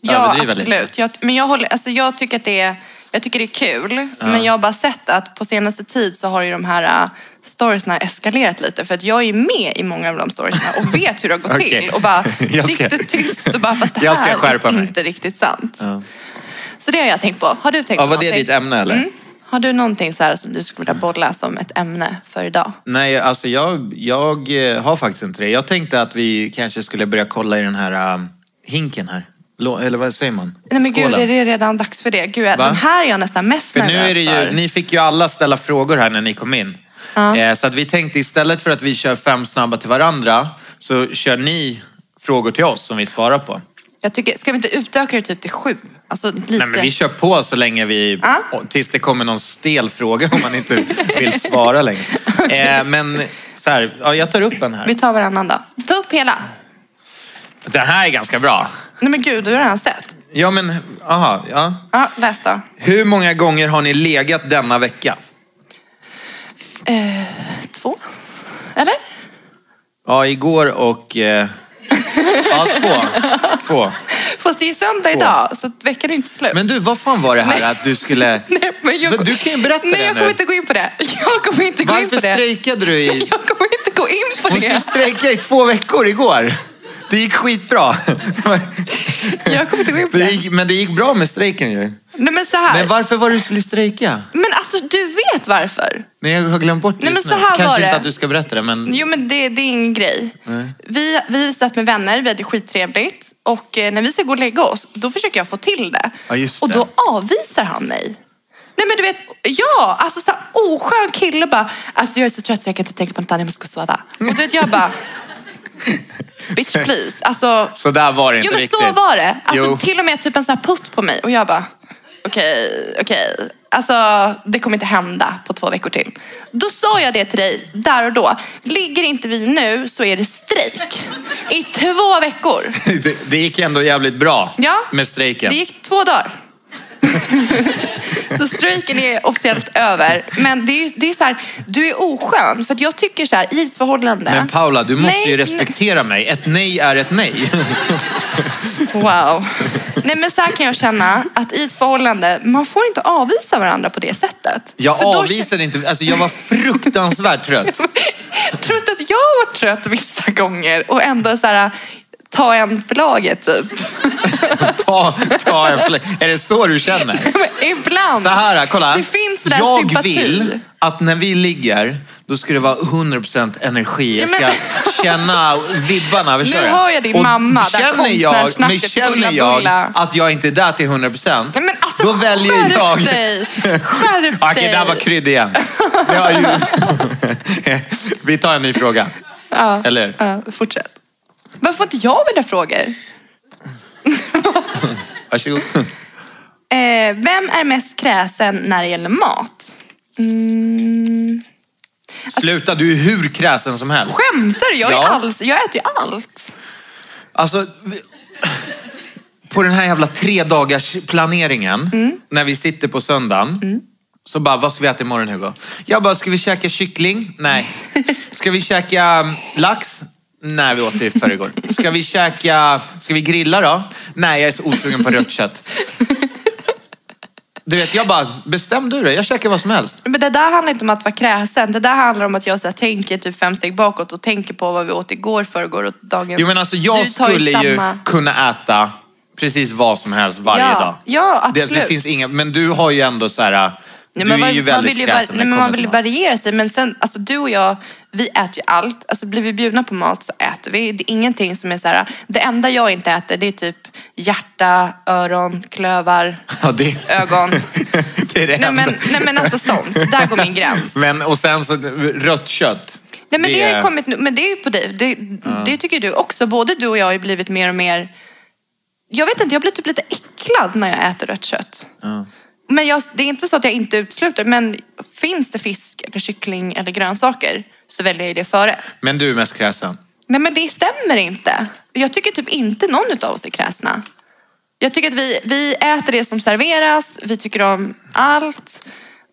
Ja, överdriva lite. absolut. Jag, men jag, håller, alltså jag, tycker att det är, jag tycker det är kul. Men jag har bara sett att på senaste tid så har ju de här uh, storiesna eskalerat lite. För att jag är med i många av de storiesna och vet hur det har gått Okej. till. Och bara sitter tyst och bara, fast det här är mig. inte riktigt sant. Ja. Så det har jag tänkt på. Har du tänkt Ja, på var det någonting? ditt ämne eller? Mm. Har du någonting så här som du skulle vilja bolla som ett ämne för idag? Nej, alltså jag, jag eh, har faktiskt inte det. Jag tänkte att vi kanske skulle börja kolla i den här um, hinken här. Lå- Eller vad säger man? Nej men gud, Skålen. är det redan dags för det? Gud, Va? den här är jag nästan mest För nu nervös är det ju, för. ni fick ju alla ställa frågor här när ni kom in. Eh, Så att vi tänkte istället för att vi kör fem snabba till varandra så kör ni frågor till oss som vi svarar på. Jag tycker, ska vi inte utöka det typ till sju? Alltså lite. Nej, men vi kör på så länge vi... Och- Tills det kommer någon stel fråga om man inte vill svara längre. Eh, men så här, ja, jag tar upp en här. Vi tar varannan då. Ta upp hela. Det här är ganska bra. Nej men gud, du har redan sett. Ja, men aha, ja. Ja, läs då. Hur många gånger har ni legat denna vecka? Eh, två? Eller? Ja, igår och... Eh, ja, två. Två. Fast det är söndag Två. idag, så veckan är inte slut. Men du, vad fan var det här Nej. att du skulle... Nej, men jag, du kan ju berätta Nej, det jag nu. kommer inte gå in på det. Jag kommer inte gå in Varför på det. strejkade du i... Jag kommer inte gå in på Hon skulle det. strejka i två veckor igår. Det gick skitbra. Jag kommer inte gå in på Det det. gick, men det gick bra med strejken ju. Nej men så här. Men varför var det du skulle strejka? Men alltså du vet varför. Nej, jag har glömt bort det Nej, men just så nu. här Kanske var inte det. att du ska berätta det, men... Jo men det, det är ingen grej. Vi, vi satt med vänner, vi hade skittrevligt. Och eh, när vi ska gå och lägga oss, då försöker jag få till det. Ja, just och det. då avvisar han mig. Nej men du vet, ja, alltså så här, oskön kille bara, alltså jag är så trött så jag kan inte tänka på något annat, jag måste gå och sova. Och du vet jag bara, bitch please. Alltså, Så där var det inte jo men riktigt. så var det. Alltså Jo. till och med typ en sån här putt på mig och jag bara, okej, okej. Alltså, det kommer inte hända på två veckor till. Då sa jag det till dig där och då. Ligger inte vi nu så är det strejk. I två veckor. Det, det gick ändå jävligt bra Ja, med strejken. Det gick två dagar. så strejken är officiellt över. Men det är, det är så här, du är oskön. För att jag tycker så här, i ett förhållande. Men Paula, du måste Nej, ju respektera mig. Ett nej är ett nej. Wow. Nej men så här kan jag känna att i ett förhållande, man får inte avvisa varandra på det sättet. Jag För då avvisade inte, alltså jag var fruktansvärt trött. Tror inte att jag har varit trött vissa gånger och ändå så här, ta en för laget typ. Ta, ta en fläck. Är det så du känner? Ibland. Så här, kolla. Det finns där jag sympati. vill att när vi ligger, då ska det vara 100% energi. Jag Ja, ska men- känna vibbarna. förstår Nu hör jag din Och mamma, där känner jag, men känner jag att jag inte är där till 100% Nej, men alltså, då väljer skärp jag... dig! Skärp Okej, dig! där var krydd igen. Ju... vi tar en ny fråga. Ja, Eller? Ja, fortsätt. Varför får inte jag mina frågor? Varsågod. Eh, vem är mest kräsen när det gäller mat? Mm. Sluta, du är hur kräsen som helst. Skämtar du? Jag, är Ja. alls, jag äter ju allt. Alltså, vi- på den här jävla tre dagars planeringen, Mm. när vi sitter på söndagen, så bara, vad ska vi äta imorgon Hugo? Jag bara, ska vi käka kyckling? Nej. Ska vi käka mm, lax? Nej, vi åt det i förrgår. Ska vi käka, ska vi grilla då? Nej, jag är så osugen på rött kött. Du vet, jag bara, bestäm du dig. Jag käkar vad som helst. Men det där handlar inte om att vara kräsen. Det där handlar om att jag så här, tänker typ fem steg bakåt och tänker på vad vi åt igår, förrgår och dagen. Jo men alltså jag Du tar ju skulle ju samma- kunna äta precis vad som helst varje Ja, dag. ja, absolut. det finns inga, men du har ju ändå så här. Nej, du är man- ju man väldigt vill ju när nej, det men Man vill ju variera sig. Men sen, alltså du och jag, vi äter ju allt. Alltså blir vi bjudna på mat så äter vi. Det är ingenting som är så här. Det enda jag inte äter det är typ hjärta, öron, klövar, Ja, det, ögon. det är det nej, enda. men, nej men alltså sånt. Där går min gräns. Men, och sen så rött kött. Nej, men det, har är- ju kommit, nu- men det är ju på dig. Det, det tycker du också. Både du och jag har ju blivit mer och mer... Jag vet inte, jag blir typ lite äcklad när jag äter rött kött. Men jag, det är inte så att jag inte utesluter, men finns det fisk eller kyckling eller grönsaker så väljer jag det före. Men du är mest kräsen. Nej men det stämmer inte. Jag tycker typ inte någon av oss är kräsna. Jag tycker att vi, vi äter det som serveras, vi tycker om allt.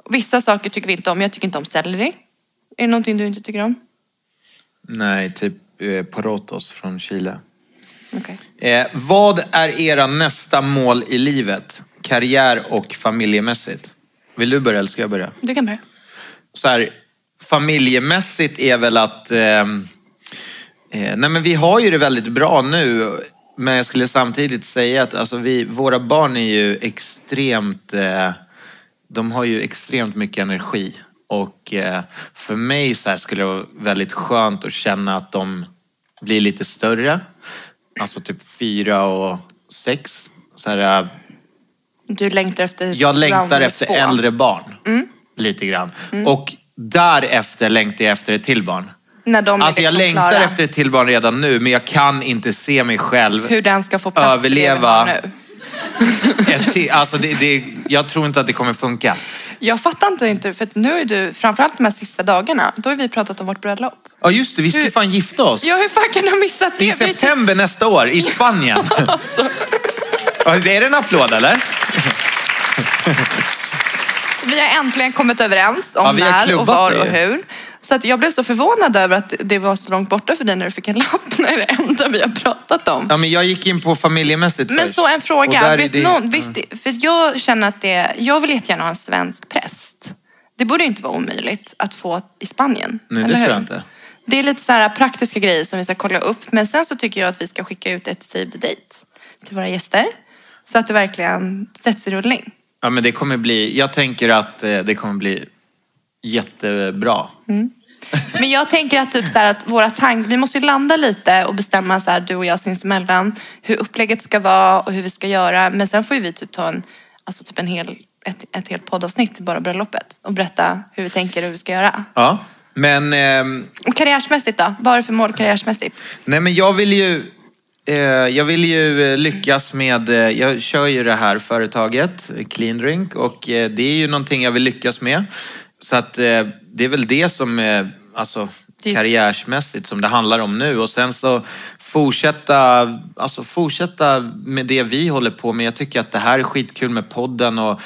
Vissa saker tycker vi inte om. Jag tycker inte om selleri. Är det någonting du inte tycker om? Nej, typ eh, porotos från Chile. Okej. Eh, vad är era nästa mål i livet? Karriär och familjemässigt? Vill du börja eller ska jag börja? Du kan börja. så här, familjemässigt är väl att... ehm, Eh, nej men vi har ju det väldigt bra nu. Men jag skulle samtidigt säga att alltså, vi, våra barn är ju extremt... Eh, de har ju extremt mycket energi. Och eh, för mig så här skulle det vara väldigt skönt att känna att de blir lite större. Alltså typ fyra och sex. Så här, eh, Du längtar efter jag längtar efter två. Mm. äldre barn. Lite grann. Och därefter längtar jag efter ett till barn. När de Alltså jag liksom längtar klara. efter ett till barn redan nu, men jag kan inte se mig själv hur den ska få plats överleva. nu. ett. Alltså det, det, jag tror inte att det kommer funka. Jag fattar inte, inte för nu är du, framförallt de här sista dagarna, då har vi pratat om vårt bröllop. Ja just det, vi ska Hur- fan gifta oss. Ja, hur fan kan du ha missat det? I Vi- september nästa år, i Spanien. Ja, är det en applåd eller? Vi har äntligen kommit överens om Ja, när och var det och hur. Så att jag blev så förvånad över att det var så långt borta för dig när du fick en lapp. när det det enda vi har pratat om. Ja, men jag gick in på familjemässigt Men först. så en fråga. Vet det- någon, visst, för jag känner att det, jag vill jättegärna ha en svensk präst. Det borde inte vara omöjligt att få i Spanien. Nej, det eller tror hur? jag inte. Det är lite så här praktiska grejer som vi ska kolla upp. Men sen så tycker jag att vi ska skicka ut ett save the date till våra gäster. Så att det verkligen sätts i rullning. Ja, men det kommer bli, jag tänker att eh, det kommer bli jättebra. Men jag tänker att, typ så att våra tank, vi måste ju landa lite och bestämma så här, du och jag sinsemellan hur upplägget ska vara och hur vi ska göra. Men sen får ju vi typ ta en, alltså typ en hel, ett, ett helt poddavsnitt till bara bröllopet och berätta hur vi tänker och hur vi ska göra. Ja. Men, Och karriärsmässigt då? Vad har du för mål karriärsmässigt? nej men jag vill ju... Eh, Jag vill ju eh, lyckas med, eh, jag kör ju det här företaget, Clean Drink, och det är ju någonting jag vill lyckas med. Så att det är väl det som, alltså karriärsmässigt, som det handlar om nu. Och sen så fortsätta, alltså fortsätta med det vi håller på med. Jag tycker att det här är skitkul med podden och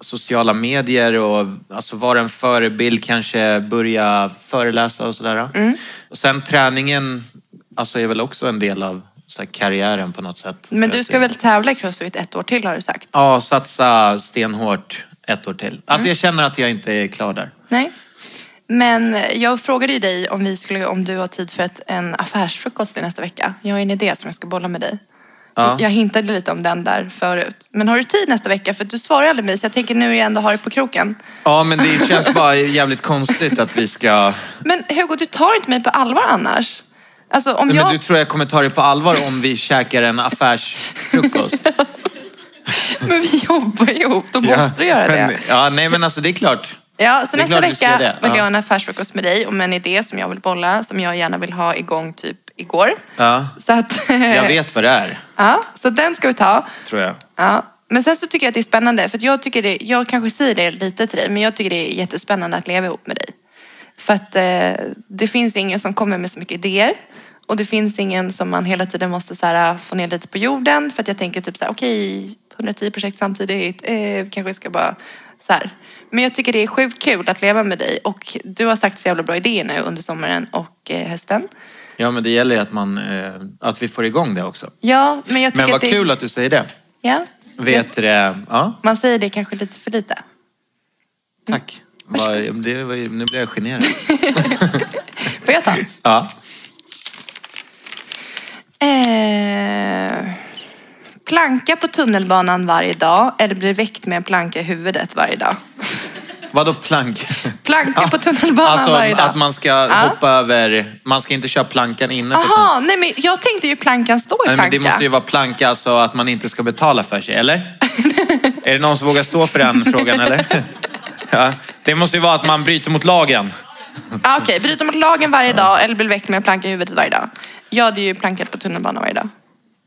sociala medier och alltså vara en förebild, kanske börja föreläsa och sådär. Mm. Och sen träningen alltså är väl också en del av så karriären på något sätt. Men du ska väl tävla i crossfit ett år till har du sagt? Ja, satsa stenhårt ett år till. Mm. Alltså jag känner att jag inte är klar där. Nej. Men jag frågade ju dig om, vi skulle, om du har tid för ett, en affärsfrukost i nästa vecka. Jag har en idé som jag ska bolla med dig. Ja. Jag hintade lite om den där förut. Men har du tid nästa vecka? För du svarar aldrig mig så jag tänker nu när jag ändå har det på kroken. Ja, men det känns bara jävligt konstigt att vi ska... Men Hugo, du tar inte mig på allvar annars. Alltså om Men jag... du tror jag kommer ta det på allvar om vi käkar en affärsfrukost? Men vi jobbar ihop, då måste du göra men, det. Ja, nej men alltså det är klart. Ja, så nästa vecka vill Ja. jag ha en affärsfrukost med dig om en idé som jag vill bolla, som jag gärna vill ha igång typ igår. Ja, Så att... jag vet vad det är, Ja, så den ska vi ta. tror jag. Ja. Men sen så tycker jag att det är spännande, för jag tycker det, jag kanske säger det lite till dig, men jag tycker det är jättespännande att leva ihop med dig. För att eh, det finns ju ingen som kommer med så mycket idéer. Och det finns ingen som man hela tiden måste så här, få ner lite på jorden. För att jag tänker typ så här, okej, 110 projekt samtidigt, eh, kanske ska bara så här. Men jag tycker det är sjukt kul att leva med dig och du har sagt så jävla bra idéer nu under sommaren och eh, hösten. Ja, men det gäller ju att, man, eh, att vi får igång det också. Ja, men jag tycker Men vad att det... kul att du säger det. Ja. Vet det? Ja, Man säger det kanske lite för lite. tack. Vad- Det var, nu blir jag generad. Får jag ta? Ja. Eh, planka på tunnelbanan varje dag eller bli väckt med en planka i huvudet varje dag? Vadå plank? Planka på tunnelbanan Alltså varje dag. att man ska hoppa över, man ska inte köra plankan inne på. Jaha, nej men jag tänkte ju plankan stå i planka. men det måste ju vara planka så att man inte ska betala för sig, eller? är det någon som vågar stå för den frågan, eller? ja. Det måste ju vara att man bryter mot lagen. Ja, Okej, bryta mot lagen varje dag eller bli väckt med en planka i huvudet varje dag. Jag hade ju plankat på tunnelbanan varje dag.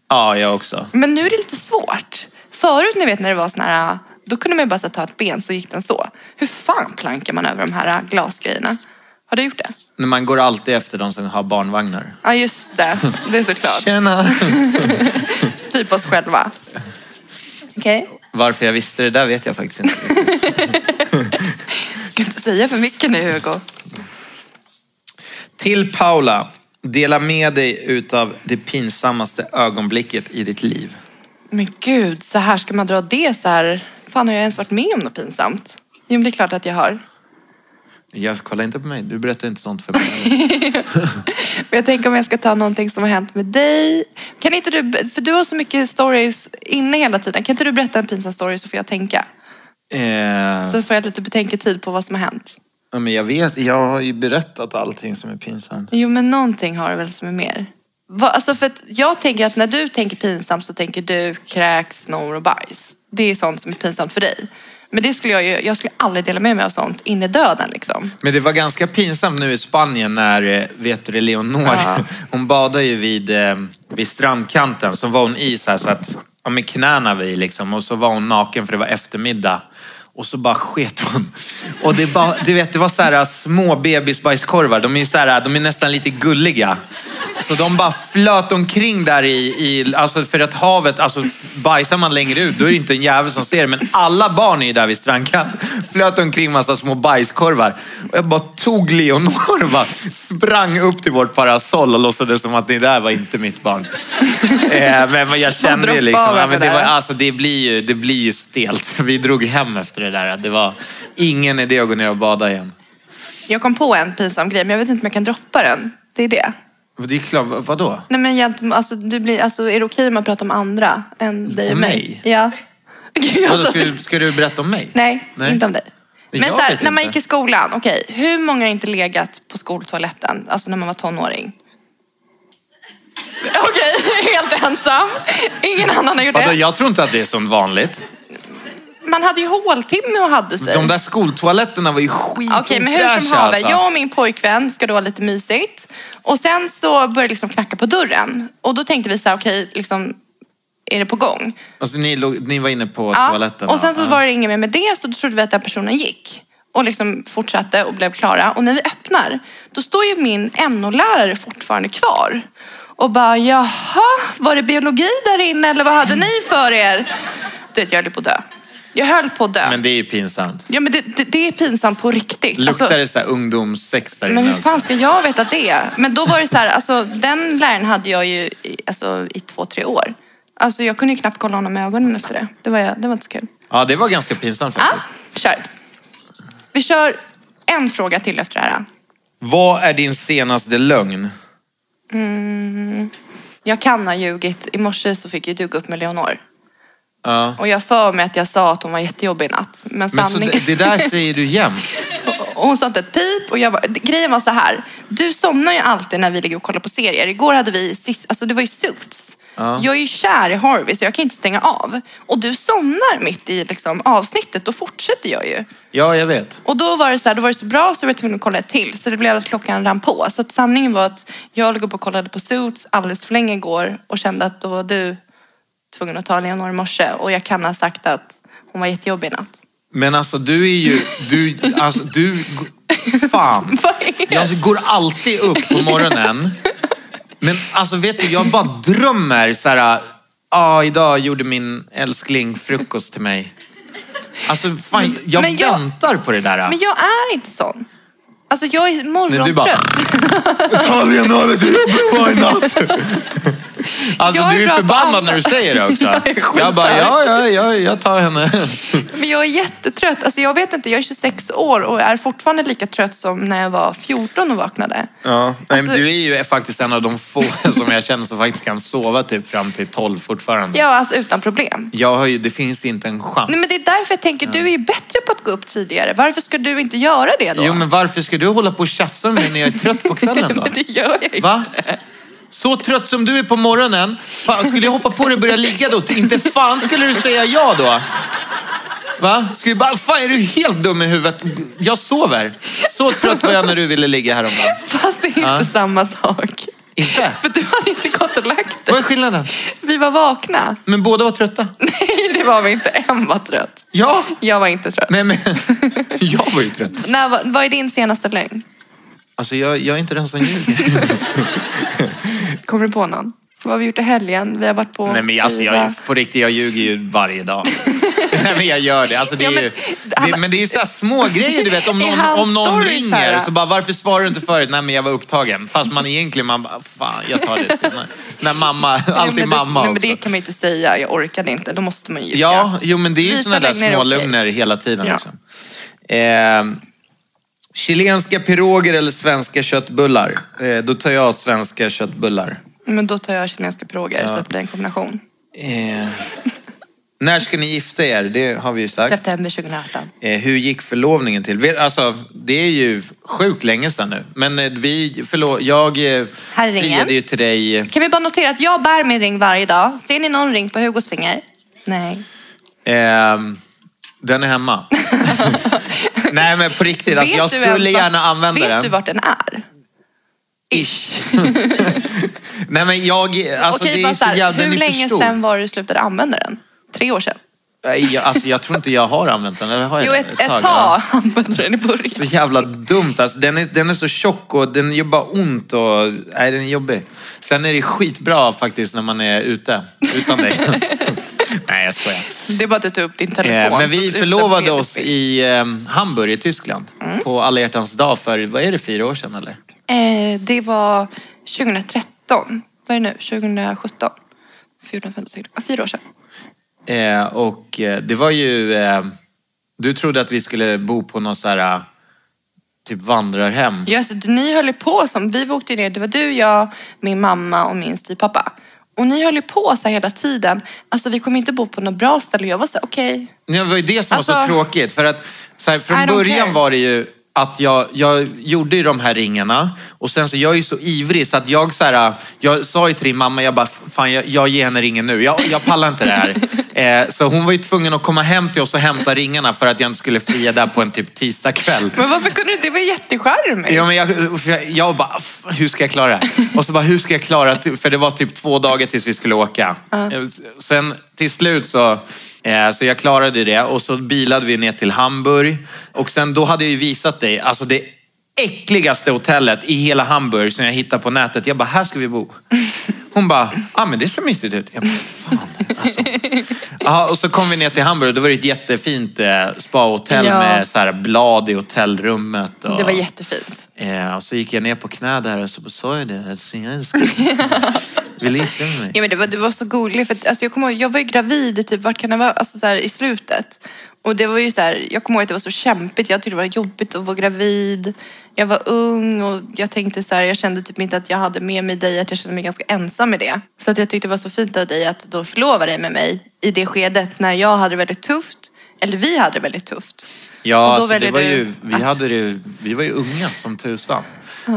Ja, jag också. Men nu är det lite svårt. Förut ni vet när det var sån här, då kunde man ju bara så ta ett ben så gick den så. Hur fan plankar man över de här glasgrejerna? Har du gjort det? Men man går alltid efter de som har barnvagnar. Ja just det, det är såklart. Tjena! Typ oss själva. Okej, Varför jag visste det där vet jag faktiskt inte. Ska inte säga för mycket nu Hugo. Till Paula, dela med dig utav det pinsammaste ögonblicket i ditt liv. Men gud, så här ska man dra det så här. Fan har jag ens varit med om något pinsamt? Jo men det är klart att jag har. Jag kolla inte på mig, du berättar inte sånt för mig. Men jag tänker om jag ska ta någonting som har hänt med dig. Kan inte du, för du har så mycket stories inne hela tiden. Kan inte du berätta en pinsam story så får jag tänka? Eh, Så får jag lite betänketid på vad som har hänt. ja, men jag vet, jag har ju berättat allting som är pinsamt. Jo men någonting har du väl som är mer? Va, alltså för att jag tänker att när du tänker pinsamt så tänker du kräks, snor och bajs. Det är sånt som är pinsamt för dig. Men det skulle jag ju, jag skulle aldrig dela med mig av sånt in i döden liksom. Men det var ganska pinsamt nu i Spanien när, eh, vet du Leonor, Ja. hon badade ju vid, eh, vid strandkanten. Så var hon i så här så att, ja, med knäna vid liksom. Och så var hon naken för det var eftermiddag. Och så bara sket hon. Och det, bara, du vet, det var så här små bebisbajskorvar. De är, så här, de är nästan lite gulliga. Så de bara flöt omkring där i, i alltså för att havet, alltså bajsar man längre ut då är det inte en jävel som ser det. Men alla barn är ju där vid strandkanten. Flöt omkring massa små bajskorvar. Och jag bara tog Leonor och bara sprang upp till vårt parasoll och låtsades som att det där var inte mitt barn. eh, men jag kände ju liksom, ja, men det, var, alltså, det, blir ju, det blir ju stelt. Vi drog hem efter det där. Det var ingen idé att gå ner och bada igen. Jag kom på en pinsam grej men jag vet inte om jag kan droppa den. Det är det. Det är klart, vad- vadå? Nej men alltså, du blir, alltså, är det okej om man pratar om andra än dig och Om mig? mig? Ja. Vadå, ska, du, ska du berätta om mig? Nej, Nej. inte om dig. Men Jag så här, när man gick i skolan, okej, hur många har inte legat på skoltoaletten, alltså när man var tonåring? Okej, helt ensam. Ingen annan har gjort Vadå, det. jag tror inte att det är så vanligt. Man hade ju håltimme och hade sig. De där skoltoaletterna var ju skitofräscha Okej, men hur som haver. alltså. Jag och min pojkvän ska då ha lite mysigt. Och sen så började liksom knacka på dörren. Och då tänkte vi så här, okej, liksom, är det på gång? Alltså, ni, låg, ni var inne på Ja, toaletten? och sen så ja. var det inget mer med det, så då trodde vi att den personen gick. Och liksom fortsatte och blev klara. Och när vi öppnar, då står ju min NO-lärare fortfarande kvar. Och bara, jaha, var det biologi där inne eller vad hade ni för er? Du vet, jag höll på att dö. Jag höll på att dö. Men det är ju pinsamt. Ja, men det, det, det är pinsamt på riktigt. Luktar Alltså- det så här ungdomssex där men inne hur fan också? ska jag veta det? Men då var det så här, alltså den läraren hade jag ju i, alltså, i två, tre år. Alltså jag kunde ju knappt kolla honom i ögonen efter det. Det var, det var inte så kul. Ja, det var ganska pinsamt Ja, faktiskt. kör. Vi kör en fråga till efter det här. Vad är din senaste lögn? Jag kan ha ljugit. I morse så fick ju du gå upp med Leonor. Ja. Och jag för mig att jag sa att hon var jättejobbig i natt. Men Men så sanningen... det, det där säger du jämt. Och hon sa inte ett pip och jag bara, grejen var så här. Du somnar ju alltid när vi ligger och kollar på serier. Igår hade vi, alltså det var ju Suits. Ja. Jag är ju kär i Harvey så jag kan inte stänga av. Och du somnar mitt i liksom, avsnittet, då fortsätter jag ju. Ja, jag vet. Och då var det så här, då var det så bra så var jag tvungen att kolla ett till. Så det blev att klockan rann på. Så att sanningen var att jag låg upp och kollade på Suits alldeles för länge igår och kände att då var du tvungen att ta Leonor i morse. Och jag kan ha sagt att hon var jättejobbig i natt. Men alltså du är ju... Du, alltså du... Fan. Jag går alltid upp på morgonen. Men alltså vet du, jag bara drömmer så här... Ja, idag gjorde min älskling frukost till mig. Alltså fan, jag, men jag- väntar på det där. Men jag är inte sån. Alltså jag är Nej, du bara- morgontrött. Ta Leonardo, du jobbar kvar i natt. Alltså Jag är du är förbannad när du säger det också. Jag är jag bara, ja, ja, ja, jag tar henne. Men jag är jättetrött. Alltså jag vet inte, jag är 26 år och är fortfarande lika trött som när jag var 14 och vaknade. Ja, nej, Alltså- men du är ju faktiskt en av de få som jag känner som faktiskt kan sova typ fram till 12 fortfarande. Ja, alltså utan problem. Jag har ju, det finns inte en chans. Nej, men det är därför jag tänker, du är ju bättre på att gå upp tidigare. Varför ska du inte göra det då? Jo, men varför ska du hålla på och tjafsa med mig när jag är trött på kvällen då? Det gör jag inte. Va? Så trött som du är på morgonen, fan, skulle jag hoppa på dig och börja ligga då? Inte fan skulle du säga ja då? Va? Skulle du bara, fan är du helt dum i huvudet? Jag sover. Så trött var jag när du ville ligga häromdagen. Fast det är inte Ja. samma sak. Inte? För du hade inte gått och lagt Vad är dig. skillnaden? Vi var vakna. Men båda var trötta. Nej, det var vi inte. En var trött. Ja. Jag var inte trött. Nej men, jag var ju trött. När, vad- vad är din senaste lögn? Alltså jag, jag är inte den som ljuger. Kommer du på någon? Vad har vi gjort i helgen? Vi har varit på... Nej men alltså jag, på riktigt, jag ljuger ju varje dag. Nej men jag gör det. Alltså, det är Ja, men- ju, det, men det är ju så små grejer du vet. Om någon, om någon här- ringer så bara, varför svarar du inte förut? Nej men jag var upptagen. Fast man egentligen, man bara, fan jag tar det senare. När mamma, alltid nej, mamma det, nej, men också. det kan man inte säga. Jag orkade inte. Då måste man ljuga. Ja, jo men det är ju sådana där små lögner hela tiden. Ja. Liksom. Eh, chilenska piroger eller svenska köttbullar? Eh, då tar jag svenska köttbullar. Men då tar jag chilenska piroger så att det blir en kombination. Eh, när ska ni gifta er? Det har vi ju sagt. September 2018. Eh, hur gick förlovningen till? Alltså, det är ju sjukt länge sedan nu. Men eh, vi, förlåt, jag eh, friade ju till dig. eh, Kan vi bara notera att jag bär min ring varje dag. Ser ni någon ring på Hugos finger? Nej. ehm, den är hemma. Nej men på riktigt, alltså, jag skulle ens gärna använda vet den. du vart den är? Ish. Nej men jag, alltså Okej, det är så så här, jävla, hur länge för stor. sedan var det du slutade använda den? Tre år sedan? Nej, jag, alltså, jag tror inte jag har använt den. Eller har jag Jo, det? ett, ett ja. tag använde den i Så början. jävla dumt alltså. Den är, den är så tjock och den gör bara ont och... Nej, den är jobbig. Sen är det skitbra faktiskt när man är ute. Utan dig. Nej, jag skojar. Det är bara att du tar upp din telefon. Eh, men vi förlovade oss i eh, Hamburg i Tyskland. Mm. På alla hjärtans dag för, vad är det, fyra år sedan eller? Eh, det var 2013. Vad är det nu? 2017? 14, 15, 16, ah, fyra år sedan. Eh, och eh, det var ju... Eh, du trodde att vi skulle bo på något så här... eh, Typ vandrarhem. Just det, ni höll på som, vi åkte ner, det var du, jag, min mamma och min styvpappa. Och ni höll ju på så hela tiden. Alltså vi kommer inte bo på något bra ställe. Jag var så okej. Det var ju det som var så Alltså, tråkigt. För att så här, från början care. var det ju att jag, jag gjorde ju de här ringarna och sen så jag är ju så ivrig så att jag så här, jag sa ju till din mamma, jag bara, fan jag, jag ger henne ringen nu. Jag, jag pallar inte det här. Eh, så hon var ju tvungen att komma hem till oss och hämta ringarna för att jag inte skulle fria där på en typ tisdagkväll. Men varför kunde du? Det var jättecharmigt. Ja, men jag, jag, jag bara, "F- hur ska jag klara det? Och så bara, hur ska jag klara det? För det var typ två dagar tills vi skulle åka. Eh, Sen till slut så, så jag klarade det och så bilade vi ner till Hamburg. Och sen då hade jag ju visat dig, alltså det äckligaste hotellet i hela Hamburg som jag hittade på nätet. Jag bara, här ska vi bo. Hon bara, ah, men det ser mysigt ut. Jag bara, fan alltså. Aha, och så kom vi ner till Hamburg och då var det ett jättefint eh, spahotell Ja. med så här blad i hotellrummet. Och... Det var jättefint. Eh, och så gick jag ner på knä där och så sa jag det. älskar dig. Vill dig med mig? Ja, men det var, du var så gullig. För att, alltså, jag, kommer ihåg, jag var ju gravid typ, vart kan det vara? Alltså, så här, i slutet. Och det var ju så här, jag kommer ihåg att det var så kämpigt. Jag tyckte det var jobbigt att vara gravid. Jag var ung och jag tänkte så här, jag kände typ inte att jag hade med mig dig, att jag kände mig ganska ensam med det. Så att jag tyckte det var så fint av dig att då förlova dig med mig i det skedet när jag hade det väldigt tufft. Eller vi hade det väldigt tufft. Ja, alltså, det var ju, vi, att- hade det, vi var ju unga som tusan. Eh,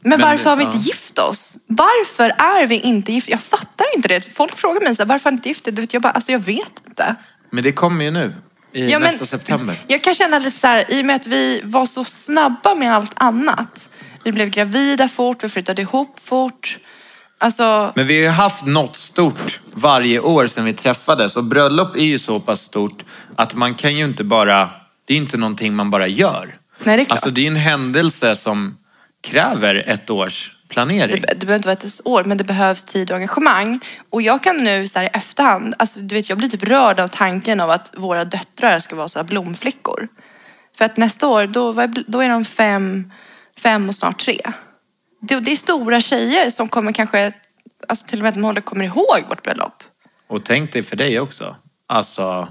Men, varför har vi inte gift oss? Varför är vi inte gifta? Jag fattar inte det. Folk frågar mig så här, varför är ni inte gifta? Du vet, jag bara, alltså jag vet inte. Men det kommer ju nu. I Ja, men- nästa september. Jag kan känna lite så här, i och med att vi var så snabba med allt annat. Vi blev gravida fort, vi flyttade ihop fort. Alltså, Men vi har ju haft något stort varje år sedan vi träffades. Och bröllop är ju så pass stort att man kan ju inte bara... Det är inte någonting man bara gör. Nej, det är klart. Alltså det är en händelse som kräver ett års planering. det, det behöver inte vara ett år, men det behövs tid och engagemang. Och jag kan nu så här i efterhand, alltså du vet jag blir typ rörd av tanken av att våra döttrar ska vara så här blomflickor. För att nästa år, då, då är de fem, fem och snart tre. Det, det är stora tjejer som kommer kanske, alltså till och med att de håller, kommer ihåg vårt bröllop. Och tänk dig för dig också. Alltså,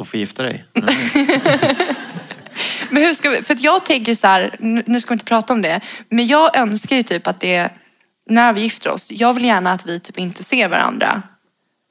att få gifta dig. Men hur ska vi, för jag tänker så här, nu ska vi inte prata om det, men jag önskar ju typ att det, när vi gifter oss, jag vill gärna att vi typ inte ser varandra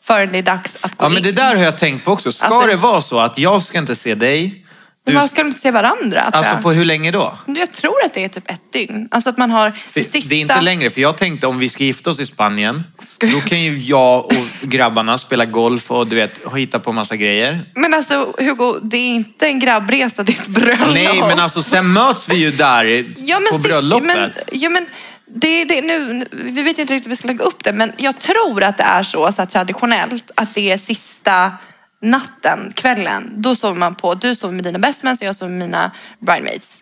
förrän det är dags att gå Ja, men in. det där har jag tänkt på också. Ska Alltså- det vara så att jag ska inte se dig? Men Du, man ska de inte se varandra? alltså jag. på hur länge då? Jag tror att det är typ ett dygn. Alltså att man har det sista... Det är inte längre, för jag tänkte om vi ska gifta oss i Spanien, Ska- då kan ju jag och grabbarna spela golf och du vet, hitta på massa grejer. Men alltså Hugo, det är inte en grabbresa, det är ett bröllop. Nej, men alltså sen möts vi ju där ja, på bröllopet. Men, ja, men det, det, nu, nu- vi vet inte riktigt hur vi ska lägga upp det, men jag tror att det är så, så här, traditionellt att det är sista natten, kvällen. Då sover man på, du sover med dina bestmans och jag sover med mina bridemates.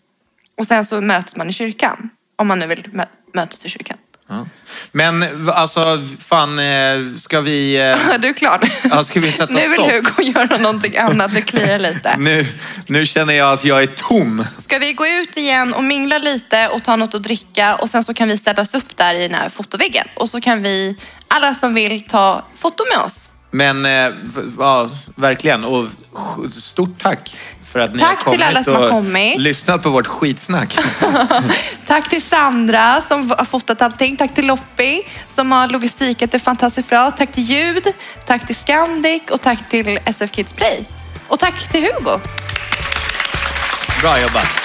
Och sen så möts man i kyrkan. Om man nu vill mö- mötas i kyrkan. Ja. Men alltså, fan, eh, ska vi... eh, Du är klar? Ja, ska vi sätta nu vill stopp? Hugo göra någonting annat, nu kliar det lite. Nu, nu känner jag att jag är tom. Ska vi gå ut igen och mingla lite och ta något att dricka och sen så kan vi ställa oss upp där i den här fotoväggen och så kan vi, alla som vill, ta foto med oss. Men eh, ja, verkligen. Och stort tack för att ni Tack har kommit till alla som har kommit. lyssnat på vårt skitsnack. Tack till Sandra som har fotat allting. Tack till Loppi som har logistikat det fantastiskt bra. Tack till Ljud, tack till Scandic och tack till SF Kids Play. Och tack till Hugo. Bra jobbat.